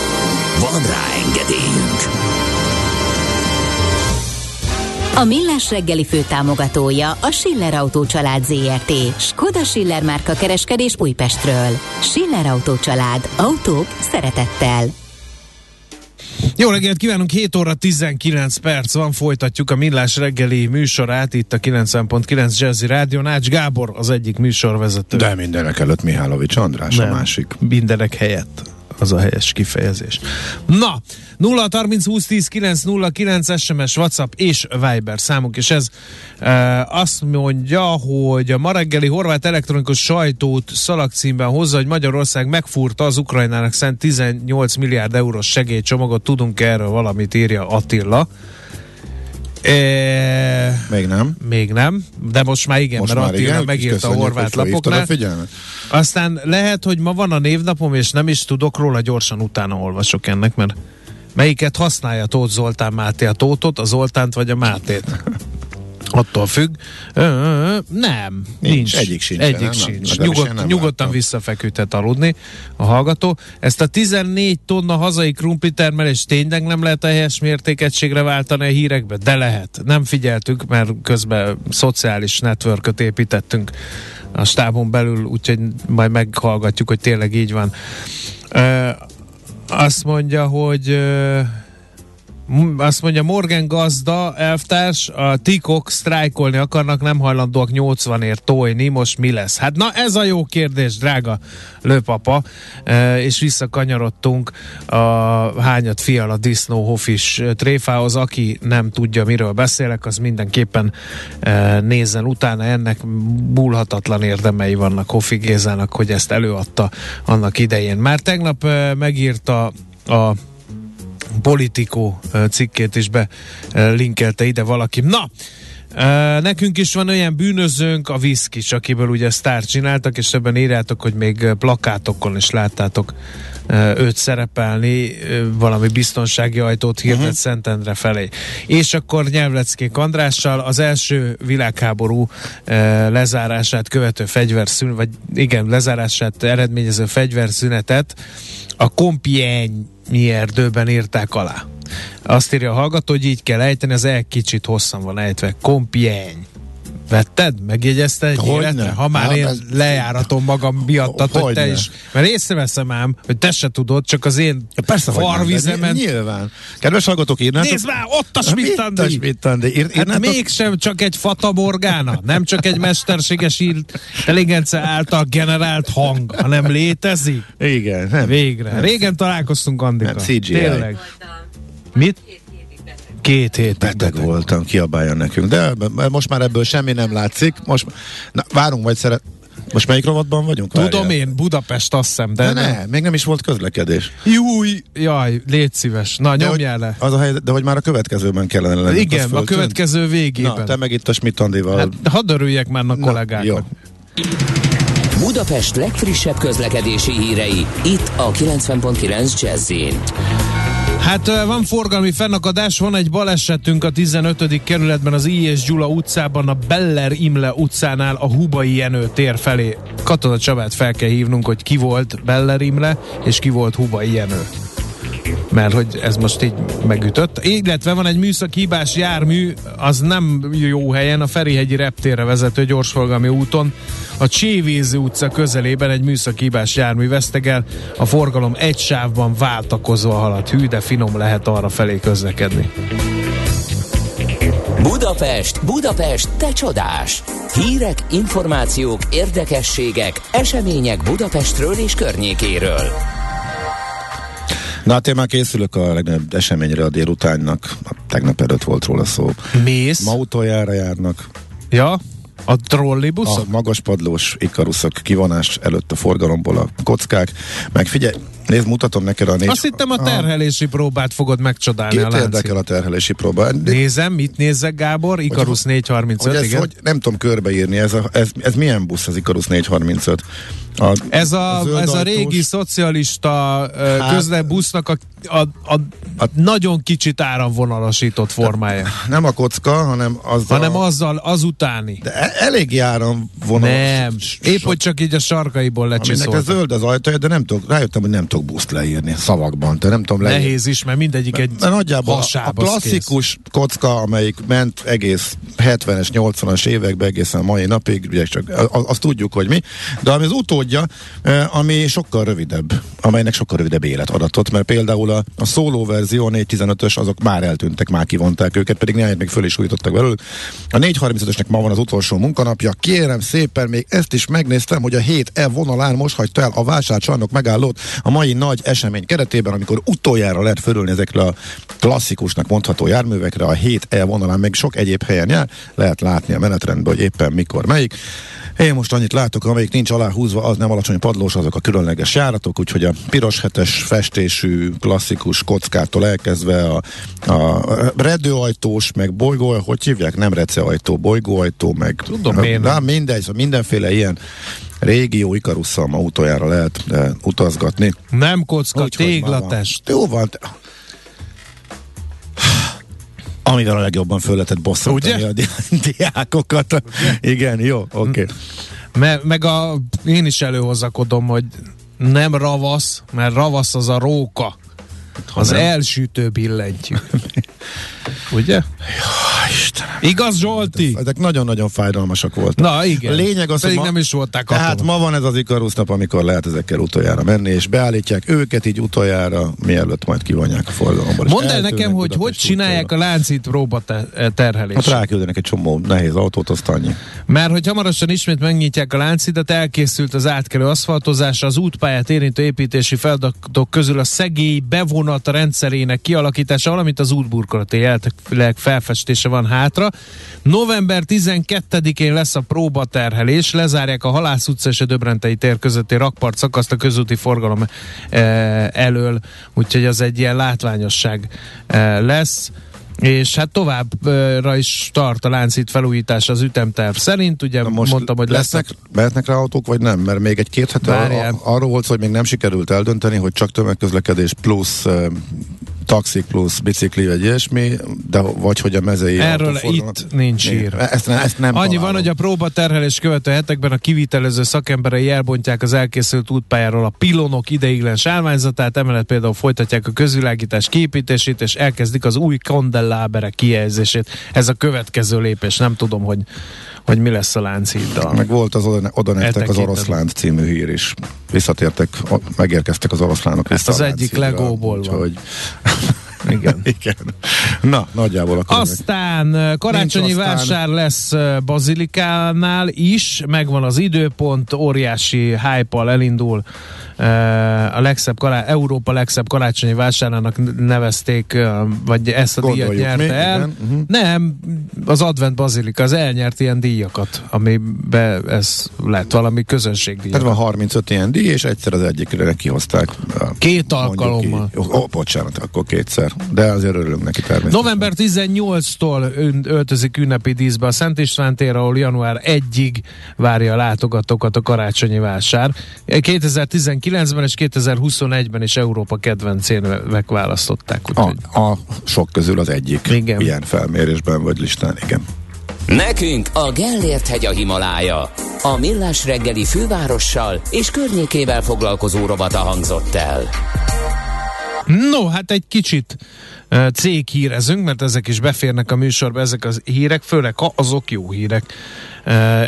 Van rá engedélyünk! A Millás reggeli főtámogatója a Schiller Autó család ZRT. Skoda Schiller márka kereskedés Újpestről. Schiller Autó család. Autók szeretettel. Jó reggelt kívánunk, 7 óra 19 perc van, folytatjuk a Millás reggeli műsorát itt a 90.9 Jazzy Rádió. Nács Gábor az egyik műsorvezető. De mindenek előtt Mihálovics András Nem, a másik. Mindenek helyett az a helyes kifejezés. Na, 0 30 20 10 9 0 9 SMS, WhatsApp és Viber számunk, és ez e, azt mondja, hogy a ma reggeli horvát elektronikus sajtót szalagcímben hozza, hogy Magyarország megfúrta az Ukrajnának szent 18 milliárd eurós segélycsomagot. Tudunk erről valamit, írja Attila. E, Még nem. még nem, de most már igen, Most mert már Attila igen, megírta a horvát lapoknál. a. Aztán lehet, hogy ma van a névnapom, és nem is tudok róla, gyorsan utána olvasok ennek, mert melyiket használja Tóth Zoltán Máté, a Tótot, a Zoltánt vagy a Mátét? Attól függ. Ö, ö, nem, nincs. Nincs, egyik sincsen, Egyik nem? sincs. Legalábbis Nyugod, nem nyugodtan láttam. visszafeküdhet aludni a hallgató. Ezt a 14 tonna hazai krumplitermelést tényleg nem lehet a helyes mértékegységre váltani a hírekbe? De lehet. Nem figyeltük, mert közben szociális networköt építettünk a stábon belül, úgyhogy majd meghallgatjuk, hogy tényleg így van. Ö, azt mondja, hogy azt mondja Morgan gazda, elvtárs, a tikok sztrájkolni akarnak, nem hajlandóak 80ért tojni, most mi lesz? Hát na ez a jó kérdés, drága lőpapa, e, és visszakanyarodtunk a hányat fiala disznó hofis tréfához, aki nem tudja, miről beszélek, az mindenképpen e, nézzen utána, ennek múlhatatlan érdemei vannak Hofi Gézának, hogy ezt előadta annak idején. Már tegnap e, megírta a Politikó cikkét is belinkelte ide valaki. Na, nekünk is van olyan bűnözőnk, a Viszkis, akiből ugye sztárt csináltak, és többen írjátok, hogy még plakátokon is láttátok őt szerepelni, valami biztonsági ajtót hirdet uh-huh. Szentendre felé. És akkor Nyelvleckék Andrással az első világháború lezárását követő fegyverszünet, vagy igen, lezárását eredményező fegyverszünetet a Compiègne erdőben írták alá. Azt írja a hallgató, hogy így kell ejteni, az egy kicsit hosszan van ejtve. Compiègne. Vetted? Megjegyezte egy Hogyne. életre? Ha már Hát én ez- lejáratom magam miattad, hogy te Hogyne. is. Mert észreveszem ám, hogy te se tudod, csak az én Persze, hogy nem, de farvizemen. Nyilván. Kedves hallgatók, írnátok? Nézd már, ott a Hát Schmidt-Andi! Schmidt-Andi? Ír, Hát írnátok? mégsem csak egy fataborgána, nem csak egy mesterséges intelligencia által generált hang, hanem létezik. Igen, nem. Végre. Régen találkoztunk, Andika. Nem, CGI. Tényleg. Mit? Két hétig Beteg voltam, kiabáljon nekünk. De most már ebből semmi nem látszik. Most na, várunk majd szeret... Most melyik rovatban vagyunk? Tudom Várjál. én, Budapest azt hiszem, de, De ne, még nem is volt közlekedés. Júj, jaj, légy szíves. Na, De nyomjál hogy, le. Az a helyzet, de hogy már a következőben kellene lenni. Igen, a következő végében. Na, te meg itt a Schmidt-Andival. Hát, hadd örüljek már a Na, kollégáknak. jó. Budapest legfrissebb közlekedési hírei, itt a 90.9 jazz Hát van forgalmi fennakadás, van egy balesetünk a 15. kerületben az I. Gyula utcában, a Beller Imle utcánál a Hubai Jenő tér felé. Katona Csabát fel kell hívnunk, hogy ki volt Beller Imle, és ki volt Hubai Jenő. Mert hogy ez most így megütött. Illetve van egy műszaki hibás jármű, az nem jó helyen, a Ferihegyi reptérre vezető gyorsforgalmi úton. A Csévéző utca közelében egy műszaki hibás jármű vesztegel. A forgalom egy sávban váltakozva halad. Hű, de finom lehet arra felé közlekedni. Budapest, Budapest, te csodás! Hírek, információk, érdekességek, események Budapestről és környékéről. Na hát én már készülök a legnagyobb eseményre a délutánnak. Tegnap előtt volt róla szó. Mész? Ma utoljára járnak. Ja? A A trollibuszok? magaspadlós ikaruszok kivonás előtt a forgalomból a kockák. Meg figyelj, nézd, mutatom neked a négy... Azt hittem a terhelési próbát fogod megcsodálni a Két láncig. érdekel a terhelési próba. Nézem, mit nézzek Gábor? Ikarus Hogy 435, ez, igen. hogy nem tudom körbeírni, ez, a, ez, ez milyen busz az Ikarus 435? A, Ez a, zöld ez a régi szocialista Hát- közlebusznak a, a, a, a nagyon kicsit áramvonalasított formája. Nem a kocka, hanem az hanem a, azzal, az utáni. De e- elég áram vonal. Nem. Épp, hogy csak így a sarkaiból Aminek ez lecsiszoltak. zöld az ajtaja, de nem tudok, rájöttem, hogy nem tudok buszt leírni szavakban, de nem tudom leírni. Nehéz is, mert mindegyik egy Mert nagyjából a, klasszikus kocka, amelyik ment egész 70-es, 80-as években, egészen a mai napig, ugye csak azt tudjuk, hogy mi, de ami az utódja, ami sokkal rövidebb, amelynek sokkal rövidebb életadatot, mert például a, a szóló verzió, a 415-ös, azok már eltűntek, már kivonták őket, pedig néhány még föl is újítottak belőlük. A 435-ösnek ma van az utolsó munkanapja, kérem szépen, még ezt is megnéztem, hogy a 7 E vonalán most hagyta el a vásárcsarnok megállót a mai nagy esemény keretében, amikor utoljára lehet fölülni ezekre a klasszikusnak mondható járművekre, a 7 E vonalán meg sok egyéb helyen jár, lehet látni a menetrendben, hogy éppen mikor melyik. Én most annyit látok, amelyik nincs aláhúzva, az nem alacsony padlós, azok a különleges járatok, úgyhogy a piros hetes festésű klasszikus kockától elkezdve a, a redőajtós, meg bolygó, hogy hívják? Nem receajtó, bolygóajtó, meg Tudom én. Na, mindegy, szóval mindenféle ilyen régió ikarusszal ma utoljára lehet e, utazgatni. Nem kocka, Úgyhogy ma van. téglatest. Jó van. Amivel a legjobban föl lehetett bosszantani Ugye? a di- diákokat. Igen, jó, oké. Okay. Me, meg a, én is előhozakodom, hogy nem ravasz, mert ravasz az a róka. Az nem. elsütő billentyű. Ugye? Istenem. Igaz, Zsolti? Ezek nagyon-nagyon fájdalmasak voltak. Na igen. A lényeg az, Pedig ma, nem is volták Tehát katonák. ma van ez az Ikarusz nap, amikor lehet ezekkel utoljára menni, és beállítják őket így utoljára, mielőtt majd kivonják a forgalomból. Mondd el nekem, hogy hogy csinálják útjára. a láncít próba te- terhelést. Hát ráküldenek egy csomó nehéz autót, azt annyi. Mert hogy hamarosan ismét megnyitják a láncidat, elkészült az átkelő aszfaltozása, az útpályát érintő építési feladatok közül a szegély bevonat rendszerének kialakítása, valamint az útburkolati jeltek felfestése van hátra. November 12-én lesz a próbaterhelés, lezárják a Halász utca és a Döbrentei tér közötti rakpart szakaszt a közúti forgalom eh, elől, úgyhogy az egy ilyen látványosság eh, lesz és hát továbbra is tart a láncít felújítás az ütemterv szerint, ugye Na most mondtam, hogy lesznek, lesznek mehetnek rá autók, vagy nem? Mert még egy két hete a- arról volt, hogy még nem sikerült eldönteni, hogy csak tömegközlekedés plusz taxi plusz bicikli, vagy ilyesmi, de vagy hogy a mezei Erről itt nincs írva. Ezt, ezt nem Annyi találom. van, hogy a próbaterhelés követő hetekben a kivitelező szakemberei elbontják az elkészült útpályáról a pilonok ideiglenes állványzatát, emellett például folytatják a közvilágítás kiépítését, és elkezdik az új kandelláberek kihelyezését. Ez a következő lépés, nem tudom, hogy, hogy mi lesz a lánciddal. Meg volt az oda, oda nektek az oroszlán című hír is. Visszatértek, megérkeztek az oroszlánok. Ezt az egyik Legóból van. úgyhogy Igen. Igen. Na, nagyjából akkor Aztán ö, karácsonyi Nincs aztán. vásár lesz Bazilikánál is, megvan az időpont, óriási hype elindul. Ö, A legszebb kará- Európa legszebb karácsonyi vásárának nevezték, ö, vagy ezt a díjat Gondoljuk nyerte mi, el. igen, mhm. Nem, az Advent Bazilika, az elnyert ilyen díjakat, amibe ez lett valami közönségdíj. Tehát van 35 ilyen díj, és egyszer az egyikre kihozták. a- Két alkalommal. így. Ó, bocsánat, akkor kétszer. De azért örülünk neki természetesen. November 18-tól ön- öltözik ünnepi díszbe a Szent István tér, ahol január 1-ig várja a látogatókat a karácsonyi vásár. 2019-ben és 2021-ben is Európa kedvencének választották. Úgyhogy A, a sok közül az egyik Igen. ilyen felmérésben vagy listán, igen. Nekünk a Gellért hegy a Himalája. A Millás reggeli fővárossal és környékével foglalkozó rovata hangzott el. No, hát egy kicsit uh, céghírezünk, mert ezek is beférnek a műsorba, ezek az hírek, főleg ha azok jó hírek,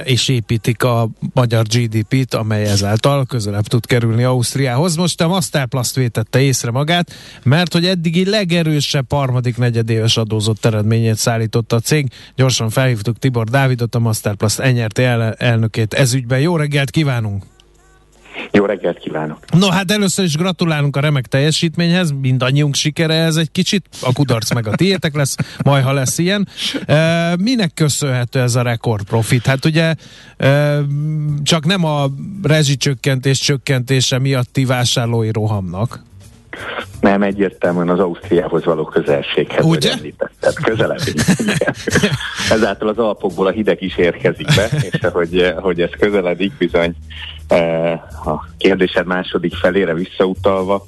és építik a magyar GDP-t, amely ezáltal közelebb tud kerülni Ausztriához. Most a Masterplast vétette észre magát, mert hogy eddigi legerősebb harmadik negyedéves adózott eredményét szállította a cég. Gyorsan felhívtuk Tibor Dávidot, a Masterplast enyerté el- elnökét ezügyben. Jó reggelt kívánunk! Jó reggelt kívánok! No, hát először is gratulálunk a remek teljesítményhez, mindannyiunk sikere ez egy kicsit, a kudarc meg a tiétek lesz, majd ha lesz ilyen. E, minek köszönhető ez a rekord profit? Hát ugye e, csak nem a rezsicsökkentés csökkentése miatti vásárlói rohamnak. Nem egyértelműen az Ausztriához való közelséghez Ugye? hogy említetted. Igen. Ezáltal az alpokból a hideg is érkezik be, és ahogy, ahogy ez közeledik, bizony a kérdésed második felére visszautalva,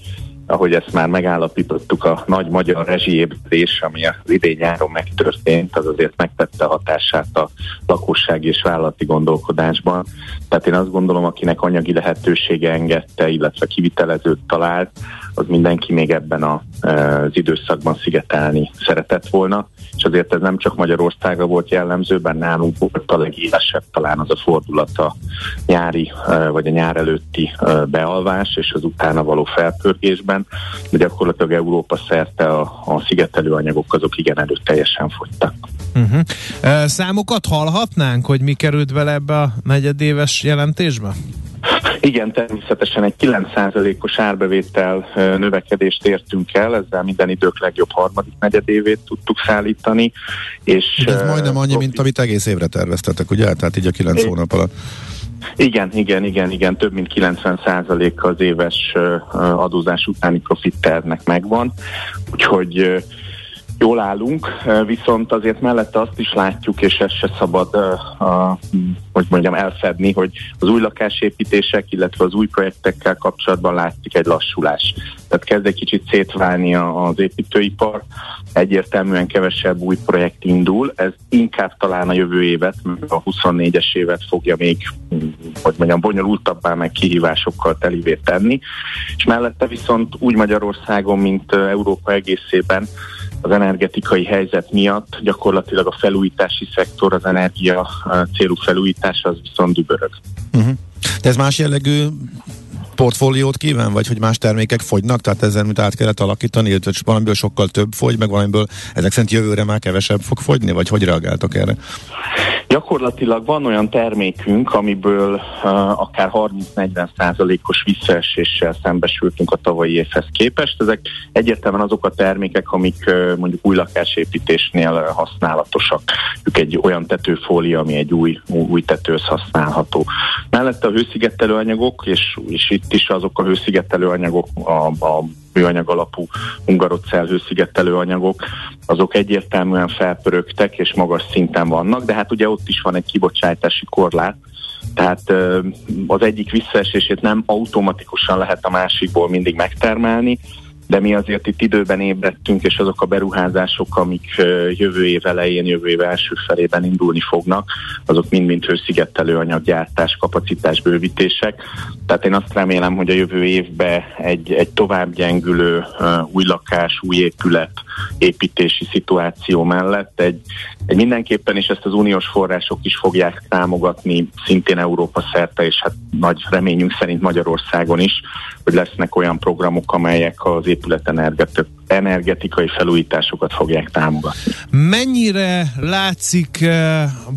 ahogy ezt már megállapítottuk, a nagy magyar rezsiébredés, ami az idén nyáron megtörtént, az azért megtette hatását a lakossági és vállalati gondolkodásban. Tehát én azt gondolom, akinek anyagi lehetősége engedte, illetve kivitelezőt talált, az mindenki még ebben eh, az időszakban szigetelni szeretett volna, és azért ez nem csak Magyarországra volt jellemző, bár nálunk volt a legélesebb talán az a fordulat a nyári vagy a nyár előtti bealvás és az utána való felpörgésben, de gyakorlatilag Európa szerte a, a szigetelő anyagok azok igen erőteljesen fogytak. Uh-huh. Számokat hallhatnánk, hogy mi került bele ebbe a negyedéves jelentésbe? Igen, természetesen egy 9%-os árbevétel növekedést értünk el, ezzel minden idők legjobb harmadik negyedévét tudtuk szállítani. És, Ugye ez majdnem annyi, mint amit egész évre terveztetek, ugye? Tehát így a kilenc É. hónap alatt. Igen, igen, igen, igen, több mint 90% az éves adózás utáni profit tervnek megvan, úgyhogy jól állunk, viszont azért mellette azt is látjuk, és ezt se szabad, a, hogy mondjam, elfedni, hogy az új lakásépítések, illetve az új projektekkel kapcsolatban látszik egy lassulás. Tehát kezd egy kicsit szétválni az építőipar, egyértelműen kevesebb új projekt indul, ez inkább talán a jövő évet, a 24-es évet fogja még, hogy mondjam, bonyolultabbá, meg kihívásokkal telivé tenni, és mellette viszont úgy Magyarországon, mint Európa egészében az energetikai helyzet miatt gyakorlatilag a felújítási szektor, az energia célú felújítás az viszont dübörög. Uh-huh. De ez más jellegű portfóliót kíván, vagy hogy más termékek fogynak, tehát ezen mit át kellett alakítani, illetve valamiből sokkal több fogy, meg valamiből ezek szerint jövőre már kevesebb fog fogyni, vagy hogy reagáltok erre? Gyakorlatilag van olyan termékünk, amiből uh, akár 30-40 százalékos visszaeséssel szembesültünk a tavalyi évhez képest. Ezek egyértelműen azok a termékek, amik uh, mondjuk új lakásépítésnél uh, használatosak. Ők egy olyan tetőfólia, ami egy új, új tetőhöz használható. Mellette a hőszigetelő anyagok, és, és itt is azok a hőszigetelő anyagok, a, a műanyag alapú hungarocell hőszigetelő anyagok, azok egyértelműen felpörögtek és magas szinten vannak, de hát ugye ott is van egy kibocsátási korlát, tehát az egyik visszaesését nem automatikusan lehet a másikból mindig megtermelni, de mi azért itt időben ébredtünk, és azok a beruházások, amik jövő év elején, jövő év első felében indulni fognak, azok mind-mind hőszigetelő anyaggyártás, kapacitás bővítések. Tehát én azt remélem, hogy a jövő évben egy, egy tovább gyengülő új lakás, új épület építési szituáció mellett egy, egy mindenképpen, és ezt az uniós források is fogják támogatni, szintén Európa szerte, és hát nagy reményünk szerint Magyarországon is, hogy lesznek olyan programok, amelyek az épület energetikai felújításokat fogják támogatni. Mennyire látszik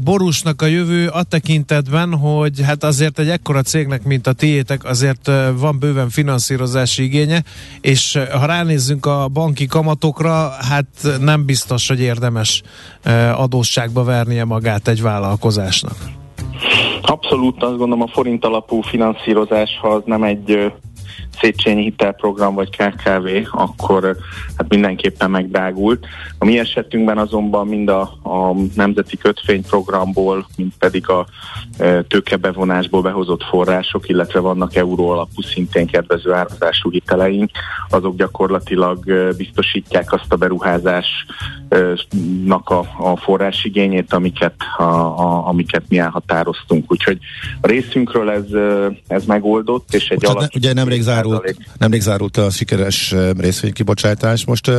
Borusnak a jövő a tekintetben, hogy hát azért egy ekkora cégnek, mint a tiétek, azért van bőven finanszírozási igénye, és ha ránézzünk a banki kamatokra, hát nem biztos, hogy érdemes adósságba vernie magát egy vállalkozásnak. Abszolút azt gondolom a forint alapú finanszírozás, ha az nem egy Széchenyi hitelprogram vagy KKV, akkor hát mindenképpen megdágult. A mi esetünkben azonban mind a, a Nemzeti Kötvényprogramból, mind pedig a e, tőkebevonásból behozott források, illetve vannak euró alapú szintén kedvező árazású hiteleink, azok gyakorlatilag e, biztosítják azt a beruházásnak a, a forrásigényét, amiket, a, a, amiket mi elhatároztunk. Úgyhogy a részünkről ez, ez megoldott, és egy alap... Ugye nemrég zárul zárult, nemrég zárult a sikeres részvénykibocsátás. Most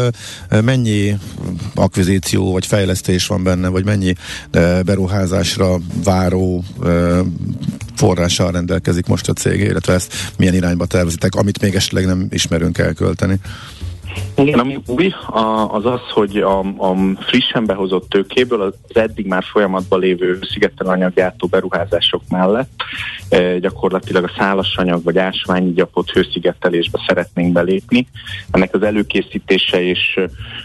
mennyi akvizíció vagy fejlesztés van benne, vagy mennyi beruházásra váró forrással rendelkezik most a cég, illetve ezt milyen irányba tervezitek, amit még esetleg nem ismerünk elkölteni? Igen, ami új, az az, hogy a, a frissen behozott tőkéből az eddig már folyamatban lévő szigetelanyaggyártó beruházások mellett e, gyakorlatilag a szálas anyag vagy ásványi gyapot hőszigetelésbe szeretnénk belépni. Ennek az előkészítése és,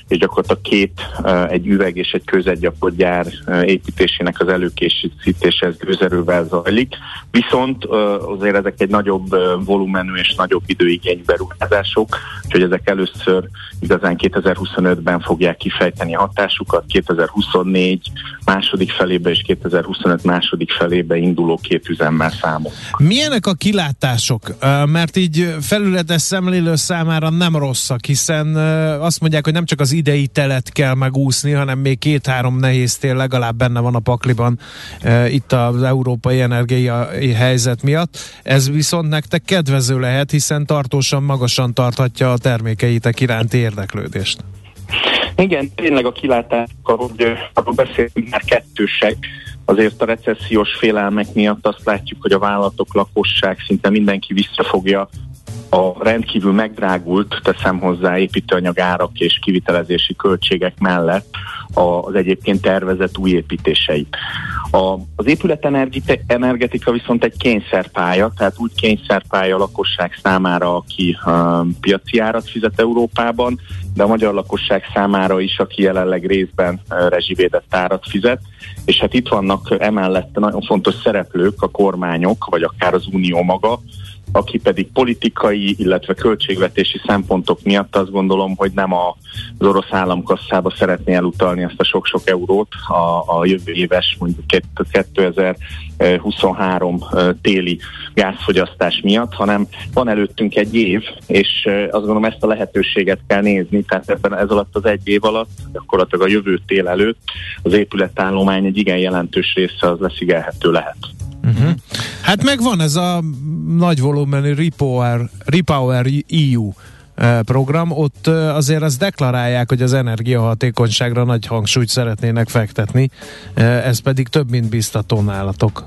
és gyakorlatilag két, e, egy üveg és egy közegyapot gyár e, építésének az előkészítése ez gőzerővel zajlik. Viszont azért ezek egy nagyobb volumenű és nagyobb időigényű beruházások, úgyhogy ezek először először igazán 2025-ben fogják kifejteni a hatásukat, 2024 második felébe és 2025 második felébe induló két üzemmel számol. Milyenek a kilátások? Mert így felületes szemlélő számára nem rosszak, hiszen azt mondják, hogy nem csak az idei telet kell megúszni, hanem még két-három nehéz tél legalább benne van a pakliban itt az európai energiai helyzet miatt. Ez viszont nektek kedvező lehet, hiszen tartósan magasan tarthatja a termékeitek iránti érdeklődést. Igen, tényleg a kilátások, ahogy arról beszéltünk, már kettősek. Azért a recessziós félelmek miatt azt látjuk, hogy a vállalatok, lakosság, szinte mindenki visszafogja a rendkívül megdrágult, teszem hozzá építőanyag árak és kivitelezési költségek mellett az egyébként tervezett új építéseit. A, az épület viszont egy kényszerpálya, tehát úgy kényszerpálya a lakosság számára, aki uh, piaci árat fizet Európában, de a magyar lakosság számára is, aki jelenleg részben uh, rezsivédett árat fizet, és hát itt vannak emellett nagyon fontos szereplők, a kormányok, vagy akár az unió maga, aki pedig politikai, illetve költségvetési szempontok miatt azt gondolom, hogy nem az orosz államkasszába szeretné elutalni ezt a sok-sok eurót a, a jövő éves, mondjuk 2023 téli gázfogyasztás miatt, hanem van előttünk egy év, és azt gondolom ezt a lehetőséget kell nézni, tehát ebben ez alatt az egy év alatt, gyakorlatilag a jövő tél előtt az épületállomány egy igen jelentős része az leszigelhető lehet. Uh-huh. Hát megvan ez a nagy volumenű Repower, Repower EU eh, program, ott eh, azért azt deklarálják, hogy az energiahatékonyságra nagy hangsúlyt szeretnének fektetni, eh, ez pedig több, mint biztató nálatok.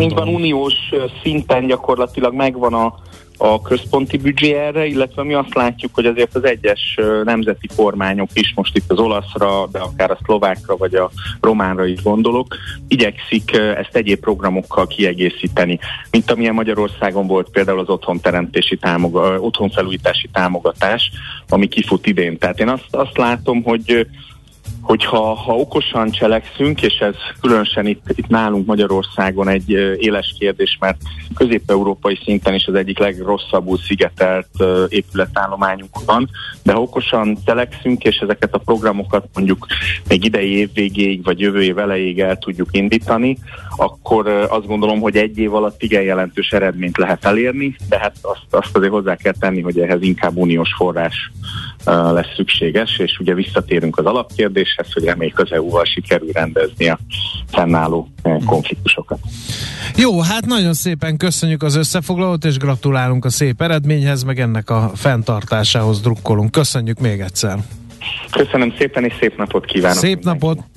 Így van, uniós szinten gyakorlatilag megvan a a központi büdzsé erre, illetve mi azt látjuk, hogy azért az egyes nemzeti kormányok is, most itt az olaszra, de akár a szlovákra vagy a románra is gondolok, igyekszik ezt egyéb programokkal kiegészíteni, mint amilyen Magyarországon volt például az otthonteremtési támoga, otthonfelújítási támogatás, ami kifut idén. Tehát én azt, azt látom, hogy hogyha ha okosan cselekszünk, és ez különösen itt, itt nálunk Magyarországon egy éles kérdés, mert közép-európai szinten is az egyik legrosszabbul szigetelt épületállományunk van, de ha okosan cselekszünk, és ezeket a programokat mondjuk még idei év végéig, vagy jövő év elejéig el tudjuk indítani, akkor azt gondolom, hogy egy év alatt igen jelentős eredményt lehet elérni, de hát azt, azt azért hozzá kell tenni, hogy ehhez inkább uniós forrás lesz szükséges, és ugye visszatérünk az alapkérdéshez, hogy reméljük az EU-val sikerül rendezni a fennálló konfliktusokat. Jó, hát nagyon szépen köszönjük az összefoglalót, és gratulálunk a szép eredményhez, meg ennek a fenntartásához drukkolunk. Köszönjük még egyszer. Köszönöm szépen, és szép napot kívánok. Szép mindenki. napot!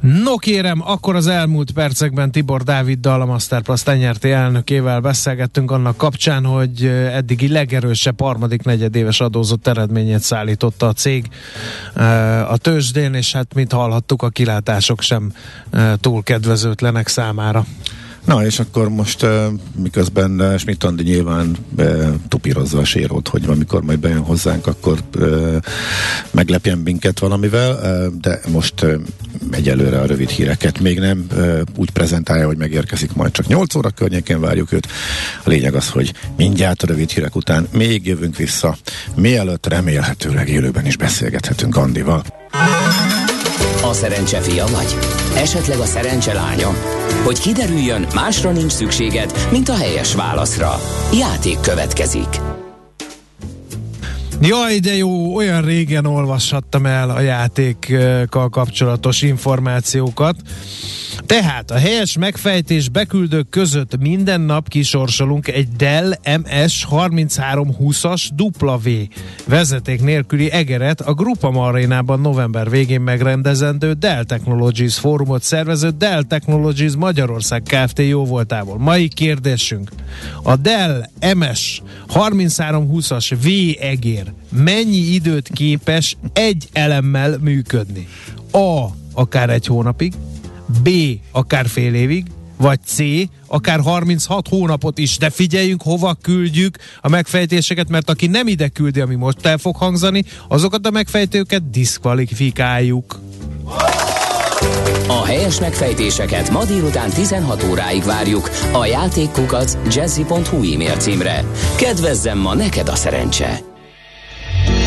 No kérem, akkor az elmúlt percekben Tibor Dáviddal, a Masterplast tenyerti elnökével beszélgettünk annak kapcsán, hogy eddigi legerősebb harmadik negyedéves adózott eredményét szállította a cég a tőzsdén, és hát mint hallhattuk, a kilátások sem túl kedvezőtlenek számára. Na, és akkor most miközben Schmidt Andi nyilván tupírozza a sérót, hogy amikor majd bejön hozzánk, akkor meglepjen minket valamivel, de most egyelőre a rövid híreket még nem úgy prezentálja, hogy megérkezik majd csak 8 óra környékén várjuk őt. A lényeg az, hogy mindjárt a rövid hírek után még jövünk vissza, mielőtt remélhetőleg élőben is beszélgethetünk Andival. A szerencse fia vagy? Esetleg a szerencse lánya? Hogy kiderüljön, másra nincs szükséged, mint a helyes válaszra. Játék következik. Jaj, de jó, olyan régen olvashattam el a játékkal kapcsolatos információkat. Tehát a helyes megfejtés beküldők között minden nap kisorsolunk egy Dell MS 3320-as W vezeték nélküli egeret a Grupa Marénában november végén megrendezendő Dell Technologies fórumot szervező Dell Technologies Magyarország Kft. jó voltából. Mai kérdésünk. A Dell MS 3320-as V egér mennyi időt képes egy elemmel működni? A. Akár egy hónapig, B. akár fél évig, vagy C. akár 36 hónapot is, de figyeljünk, hova küldjük a megfejtéseket, mert aki nem ide küldi, ami most el fog hangzani, azokat a megfejtőket diszkvalifikáljuk. A helyes megfejtéseket ma délután 16 óráig várjuk a játékkukac jazzy.hu e-mail címre. Kedvezzem ma neked a szerencse!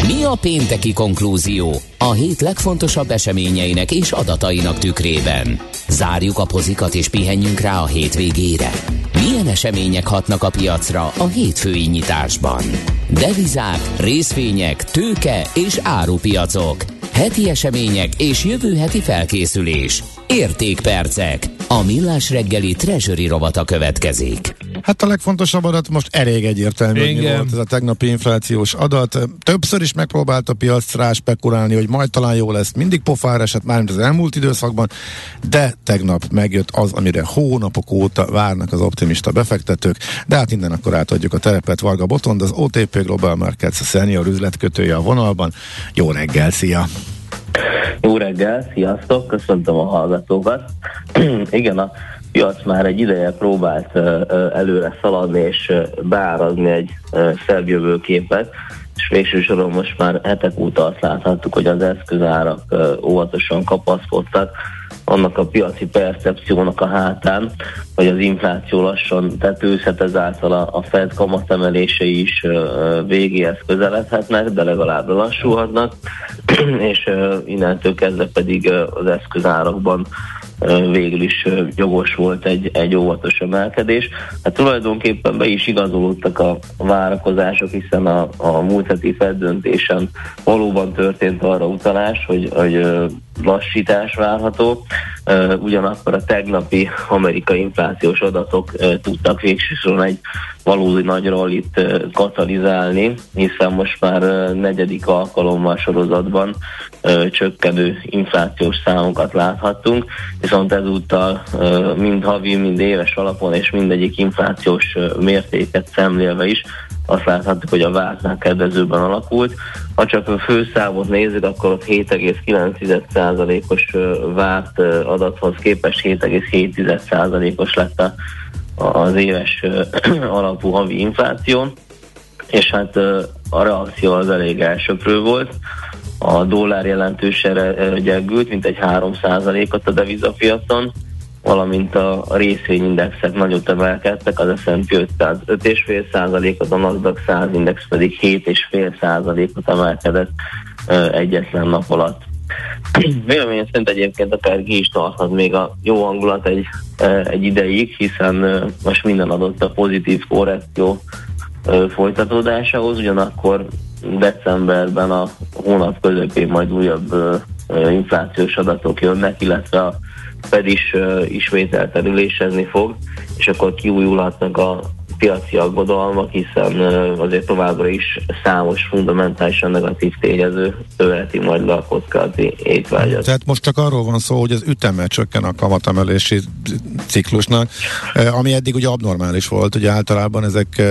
Mi a pénteki konklúzió a hét legfontosabb eseményeinek és adatainak tükrében? Zárjuk a pozikat és pihenjünk rá a hétvégére. Milyen események hatnak a piacra a hétfői nyitásban? Devizák, részvények, tőke és árupiacok. Heti események és jövő heti felkészülés. Értékpercek. A millás reggeli treasury rovata következik. Hát a legfontosabb adat most elég egyértelmű, hogy mi volt ez a tegnapi inflációs adat. Többször is megpróbált a piac rá spekulálni, hogy majd talán jó lesz. Mindig pofára esett már, az elmúlt időszakban, de tegnap megjött az, amire hónapok óta várnak az optimista befektetők, de hát innen akkor átadjuk a terepet Varga Botond, az OTP Global Markets senior üzletkötője a vonalban. Jó reggel, szia! Jó reggel, sziasztok, köszöntöm a hallgatókat. Igen, a piac már egy ideje próbált előre szaladni és beárazni egy szebb jövőképet, és végső soron most már hetek óta azt láthattuk, hogy az eszközárak óvatosan kapaszkodtak, annak a piaci percepciónak a hátán, hogy az infláció lassan tetőzhet, ezáltal a, a Fed kamatemelései is végéhez közeledhetnek, de legalább lassulhatnak, és innentől kezdve pedig az eszközárakban végül is jogos volt egy, egy óvatos emelkedés. Hát tulajdonképpen be is igazolódtak a várakozások, hiszen a, a múlt heti döntésen valóban történt arra utalás, hogy, hogy lassítás várható. Ugyanakkor a tegnapi amerikai inflációs adatok tudtak végsősorban egy valódi nagy rollit katalizálni, hiszen most már negyedik alkalommal sorozatban csökkenő inflációs számokat láthattunk, viszont ezúttal mind havi, mind éves alapon és mindegyik inflációs mértéket szemlélve is azt láthattuk, hogy a vártnál kedvezőben alakult. Ha csak a főszámot nézzük, akkor ott 7,9%-os várt adathoz képest 7,7%-os lett az éves alapú havi infláció, és hát a reakció az elég elsöprő volt. A dollár jelentősen gyengült, mint egy 3%-ot a devizapiacon, valamint a részvényindexek nagyot emelkedtek, az S&P 500 5,5%-ot, a Nasdaq 100 index pedig 7,5%-ot emelkedett egyetlen nap alatt. Véleményem szerint egyébként akár ki is tarthat még a jó hangulat egy, egy ideig, hiszen most minden adott a pozitív korrekció folytatódásához, ugyanakkor decemberben a hónap közepén majd újabb inflációs adatok jönnek, illetve a Fed is ismételten ülésezni fog, és akkor kiújulhatnak a piaci aggodalmak, hiszen azért továbbra is számos fundamentálisan negatív tényező követi majd le a kockázati étvágyat. Tehát most csak arról van szó, hogy az üteme csökken a kamatemelési ciklusnak, ami eddig ugye abnormális volt, ugye általában ezek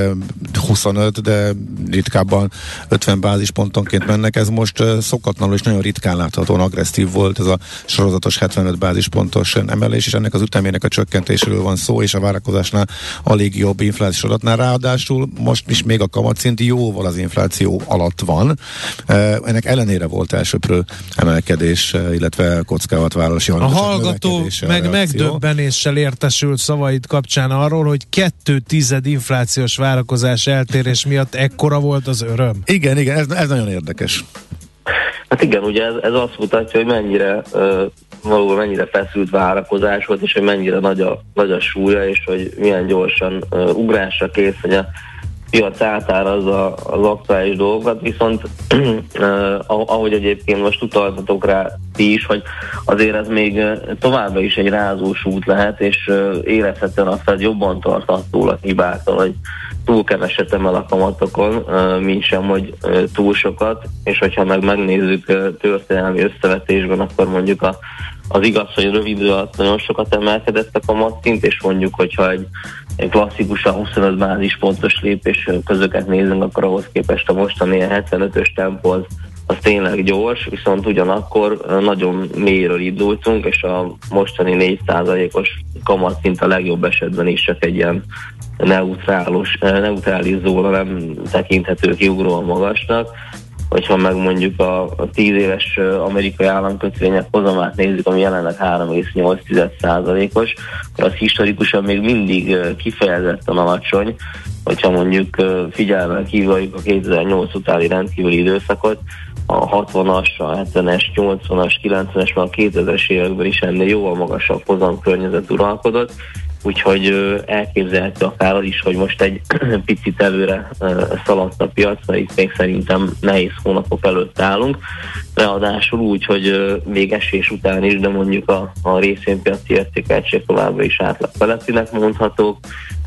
25, de ritkábban 50 bázispontonként mennek, ez most szokatlanul és nagyon ritkán láthatóan agresszív volt ez a sorozatos 75 bázispontos emelés, és ennek az ütemének a csökkentéséről van szó, és a várakozásnál alig jobb inflációs adatnál. Ráadásul most is még a kamatszint jóval az infláció alatt van. Ennek ellenére volt elsőprő emelkedés, illetve kockávatvállalási A hallgató meg megdöbbenéssel értesült szavaid kapcsán arról, hogy kettő tized inflációs várakozás eltérés miatt ekkora volt az öröm. Igen, igen, ez, ez nagyon érdekes. Hát igen, ugye ez, ez azt mutatja, hogy mennyire uh, valóban mennyire feszült várakozás volt, és hogy mennyire nagy a, nagy a súlya, és hogy milyen gyorsan uh, ugrásra kész, hogy a piac átárazza az aktuális dolgokat, viszont uh, ahogy egyébként most utaltatok rá ti is, hogy azért ez még továbbra is egy rázós út lehet, és érezhetően azt, hogy jobban tart attól a hibától, hogy túl keveset emel a kamatokon, mint sem, hogy túl sokat, és hogyha meg megnézzük történelmi összevetésben, akkor mondjuk a, az igaz, hogy rövid alatt nagyon sokat emelkedett a kamatszint, és mondjuk, hogyha egy, egy klasszikusan 25 bázis pontos lépés közöket nézünk, akkor ahhoz képest a mostani 75-ös tempó az, az tényleg gyors, viszont ugyanakkor nagyon mélyről indultunk, és a mostani 4%-os kamatszint a legjobb esetben is csak egy ilyen neutrális, neutrális zóna nem tekinthető kiugróan magasnak. Hogyha meg mondjuk a, a 10 éves amerikai államkötvények hozamát nézzük, ami jelenleg 3,8%-os, az historikusan még mindig kifejezetten alacsony, hogyha mondjuk figyelmen kívüljuk a 2008 utáni rendkívüli időszakot, a 60-as, a 70-es, 80-as, 90-es, már a 2000-es években is ennél jóval magasabb hozam környezet uralkodott, úgyhogy elképzelhető akár az is, hogy most egy picit előre szaladt a piac, mert itt még szerintem nehéz hónapok előtt állunk. Ráadásul úgy, hogy még esés után is, de mondjuk a, a részvénypiaci értékeltség továbbra is átlag felettinek mondhatók,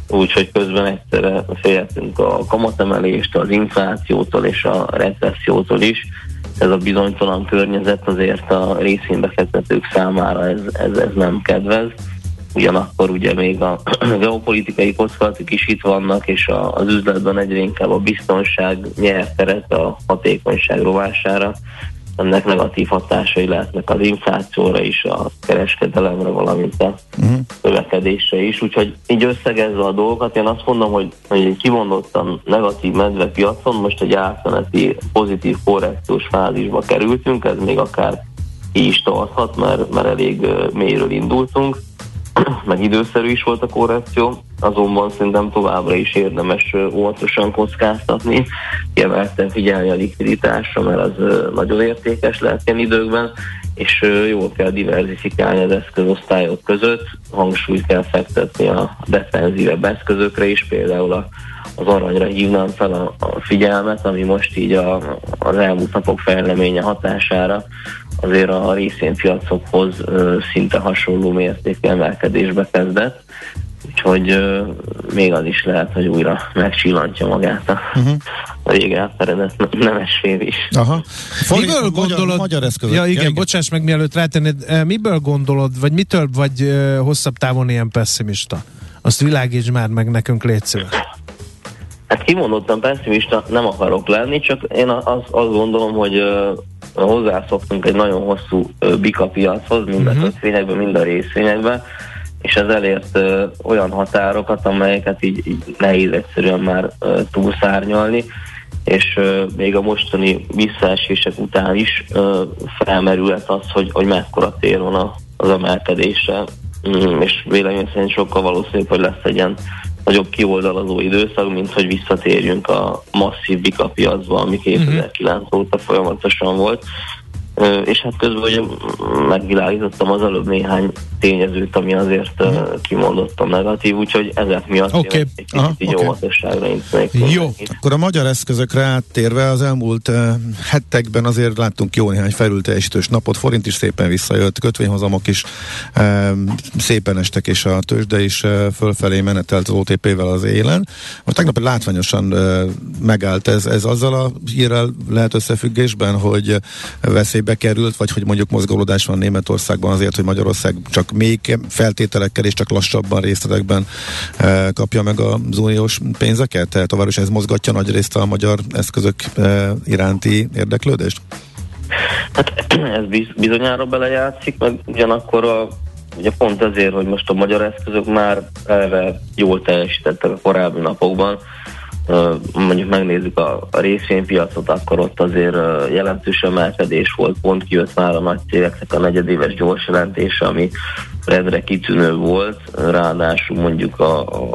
úgyhogy közben egyszerre félhetünk a kamatemelést, az inflációtól és a recessziótól is. Ez a bizonytalan környezet azért a részvénybefektetők számára ez, ez, ez nem kedvez ugyanakkor ugye még a geopolitikai kockázatok is itt vannak, és a, az üzletben egyre inkább a biztonság nyer teret a hatékonyság rovására. Ennek negatív hatásai lehetnek az inflációra is, a kereskedelemre, valamint a uh-huh. növekedésre is. Úgyhogy így összegezve a dolgokat, én azt mondom, hogy, hogy egy kimondottan negatív medve piacon most egy átmeneti pozitív korrekciós fázisba kerültünk, ez még akár így is tarthat, mert, mert elég mélyről indultunk meg időszerű is volt a korrekció, azonban szerintem továbbra is érdemes óvatosan kockáztatni, kiemelten figyelni a likviditásra, mert az nagyon értékes lehet ilyen időkben, és jól kell diversifikálni az eszközosztályok között, hangsúlyt kell fektetni a defenzívebb eszközökre is, például a, az aranyra hívnám fel a, figyelmet, ami most így a, az elmúlt napok fejleménye hatására azért a részvénypiacokhoz ö, szinte hasonló mértékű emelkedésbe kezdett, úgyhogy ö, még az is lehet, hogy újra megcsillantja magát a, uh-huh. a rég elfeledett nemes fél is. Aha. miből gondolod, magyar, eszközök. Ja igen, ja, bocsáss meg mielőtt rátennéd, miből gondolod, vagy mitől vagy ö, hosszabb távon ilyen pessimista? Azt világíts már meg nekünk, légy szíves. Hát kimondottan pessimista nem akarok lenni, csak én azt, azt gondolom, hogy hozzászoktunk egy nagyon hosszú bika piachoz, mind a uh-huh. kötvényekben, mind a részvényekben, és ez elért ö, olyan határokat, amelyeket így, így nehéz egyszerűen már ö, túlszárnyalni, és ö, még a mostani visszaesések után is ö, felmerülhet az, hogy, hogy mekkora tér van a, az emelkedésre, mm, és vélemény szerint sokkal valószínűbb, hogy lesz egy ilyen nagyobb kioldalazó időszak, mint hogy visszatérjünk a masszív bika piacba, ami 2009 uh-huh. óta folyamatosan volt. És hát közben ugye megvilágítottam az előbb néhány tényezőt, ami azért uh, kimondottam negatív, úgyhogy ezek miatt Oké. én egy Aha, kicsit óvatosságra intenék. Jó. mindenkit. Akkor a magyar eszközökre áttérve az elmúlt uh, hetekben azért láttunk jó néhány felülteljesítős napot, forint is szépen visszajött, kötvényhozamok is uh, szépen estek, és a tőzsde is uh, fölfelé menetelt az OTP-vel az élen. Most tegnap látványosan uh, megállt ez, ez azzal a hírrel lehet összefüggésben, hogy uh, veszélybe került, vagy hogy mondjuk mozgolódás van Németországban azért, hogy Magyarország csak még feltételekkel és csak lassabban részletekben uh, kapja meg az uniós pénzeket? Tehát továbbra ez mozgatja nagy részt a magyar eszközök uh, iránti érdeklődést? Hát ez biz- bizonyára belejátszik, meg ugyanakkor a, ugye pont ezért, hogy most a magyar eszközök már erre jól teljesítettek a korábbi napokban. Mondjuk megnézzük a, részvénypiacot, akkor ott azért jelentős emelkedés volt, pont kijött már a nagy cégeknek a negyedéves gyors jelentése, ami redre kitűnő volt, ráadásul mondjuk a, a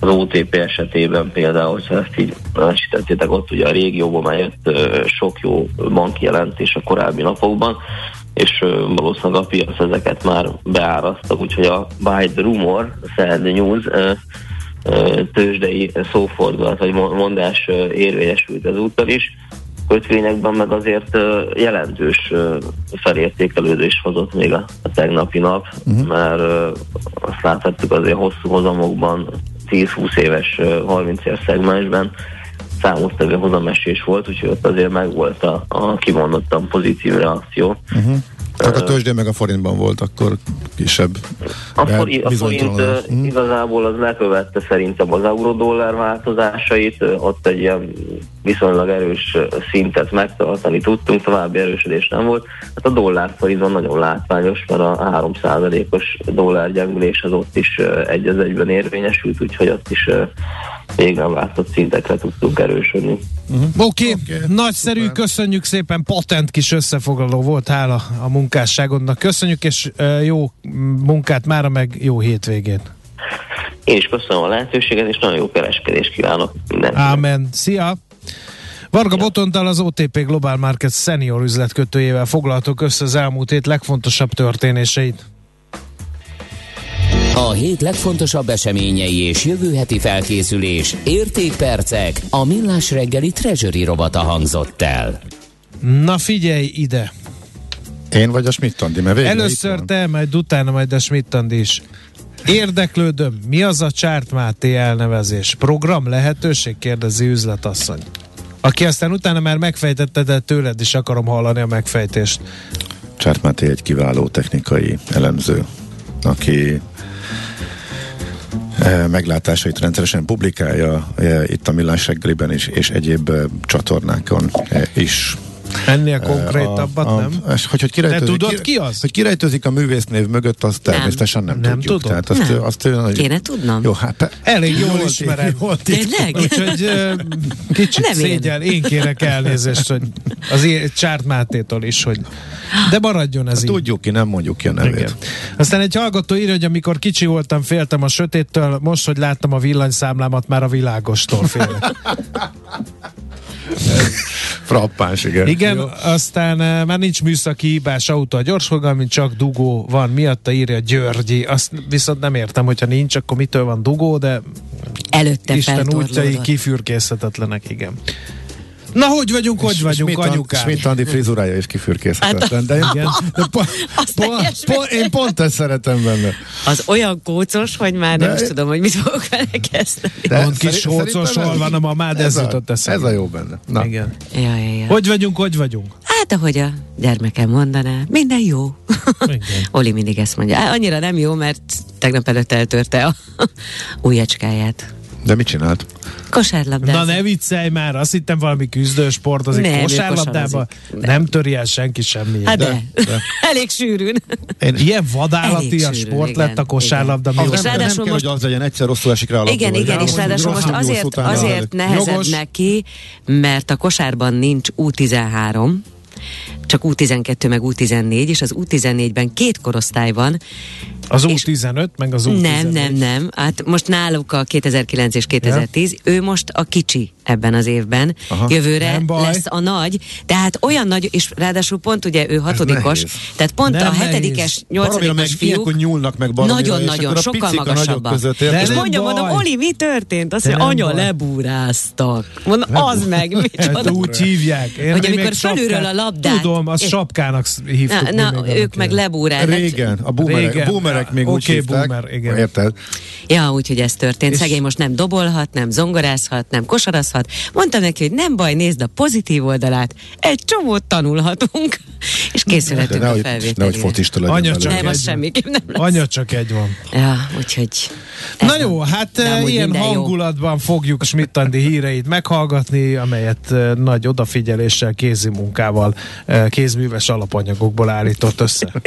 az OTP esetében például, hogyha ezt így esítettétek, ott ugye a régióban már jött sok jó banki jelentés a korábbi napokban, és valószínűleg a piac ezeket már beáraszta, úgyhogy a Buy the Rumor, the News tőzsdei szófordulat, vagy mo- mondás érvényesült ezúttal is. Kötvényekben meg azért jelentős felértékelődés hozott még a, tegnapi nap, uh-huh. mert azt láthattuk azért hosszú hozamokban, 10-20 éves, ö, 30 éves szegmensben számottevő hozamesés volt, úgyhogy ott azért megvolt a, a kimondottan pozitív reakció. Uh-huh. Tehát a tőzsdén meg a forintban volt akkor kisebb A, forint, a forint uh, igazából az lekövette szerintem az euró-dollár változásait, ott egy ilyen viszonylag erős szintet megtartani tudtunk, további erősödés nem volt. Hát a dollár forintban nagyon látványos, mert a 3%-os dollár gyengülés az ott is egy az egyben érvényesült, úgyhogy ott is nem látott szintekre tudtunk erősödni. Oké, Oké, okay, nagyszerű, szuper. köszönjük szépen, patent kis összefoglaló volt, hála a munkásságodnak. Köszönjük, és jó munkát mára, meg jó hétvégét. Én is köszönöm a lehetőséget, és nagyon jó kereskedést kívánok mindenkinek. Ámen. Szia! Varga Botondal az OTP Global Markets senior üzletkötőjével foglaltok össze az elmúlt hét legfontosabb történéseit. A hét legfontosabb eseményei és jövő heti felkészülés, értékpercek, a millás reggeli treasury robata hangzott el. Na figyelj ide! Én vagy a Schmidt-Andi, mert végre Először te, majd utána majd a schmidt is. Érdeklődöm, mi az a Csárt Máté elnevezés? Program lehetőség? Kérdezi üzletasszony. Aki aztán utána már megfejtette, de tőled is akarom hallani a megfejtést. Csárt Máté egy kiváló technikai elemző, aki meglátásait rendszeresen publikálja eh, itt a Millás reggeliben is, és egyéb eh, csatornákon eh, is. Ennél konkrétabbat a, a, nem? És, hogy, hogy De tudod, ki az? Hogy kirejtőzik a művésznév mögött, azt természetesen nem, Nem tudjuk. tudod? Tehát azt, Nem. azt nagyon- Kéne tudnom. Jó, hát Elég jól jól ismered. Jól Tényleg? Úgyhogy kicsit Nem én. szégyel, én kérek elnézést, hogy az Csárt Mátétól is, hogy de maradjon ez így. Tudjuk ki, nem mondjuk ki a nevét. Igen. Aztán egy hallgató írja, hogy amikor kicsi voltam, féltem a sötéttől, most, hogy láttam a villanyszámlámat, már a világostól félek. Frappáns, igen. Igen, Jó. aztán uh, már nincs műszaki hibás autó a gyorsfogalmin, csak dugó van miatta, írja Györgyi. Azt viszont nem értem, hogyha nincs, akkor mitől van dugó, de Előtte Isten útjai kifürkészhetetlenek, igen. Na, hogy vagyunk, hogy vagyunk, Schmidt- anyukám? Schmidt Andi frizurája is kifürkészhetetlen. De, én, de po, po, po, én pont ezt szeretem benne. Az olyan kócos, hogy már nem De- is tudom, hogy mit fogok vele kezdeni. De kis szerintem hol van a mamád, ez a- jutott eszembe. Ez a jó benne. Na. Igen. Ja, ja, ja. Hogy vagyunk, hogy vagyunk? Hát, ahogy a gyermekem mondaná, minden jó. Igen. Oli mindig ezt mondja. Annyira nem jó, mert tegnap előtt eltörte a ujjacskáját. De mit csinált? Kosárlabdát. Na ne viccelj már, azt hittem valami küzdősport, az Nem, egy ő kosárlabdába kosarazik. nem töri el senki semmi. Hát de, De- de. elég sűrűn. Én, Ilyen vadállati a sport igen, lett a kosárlabda. igen. az nem, nem kell, most- hogy az legyen, egyszer rosszul esik rá a labda. Igen, igen, rá, és ráadásul most azért, azért nehezebb Jogos. neki, mert a kosárban nincs U13, csak U12 meg U14, és az U14-ben két korosztály van. Az és- U15, meg az U14. Nem, nem, nem. Hát most náluk a 2009 és 2010, ő most a kicsi ebben az évben. Aha. Jövőre lesz a nagy, tehát olyan nagy, és ráadásul pont ugye ő hatodikos, tehát pont Nem a nehéz. hetedikes, meg nyolcadikos fiúk nyúlnak meg nagyon-nagyon, sokkal magasabbak. és mondja, mondom, Oli, mi történt? Azt mondja, anya, lebúráztak. Mondom, az meg, Hát micsoda. úgy hívják. Én, Hogy amikor felülről a labdát- Tudom, azt sapkának hívtuk. Na, ők meg lebúráztak. Régen, a boomerek, még úgy hívták. Érted? Ja, úgyhogy ez történt. Szegény most nem dobolhat, nem zongorázhat, nem kosarazhat. Mondtam neki, hogy nem baj, nézd a pozitív oldalát. Egy csomót tanulhatunk, és készülhetünk a felvételére. nehogy focista legyen Anya csak Nem, egy az van. semmiképp nem lesz. Anya csak egy van. Ja, úgyhogy... Na van. jó, hát De ilyen minden jó. hangulatban fogjuk Smittandi híreit meghallgatni, amelyet nagy odafigyeléssel, kézi munkával, kézműves alapanyagokból állított össze.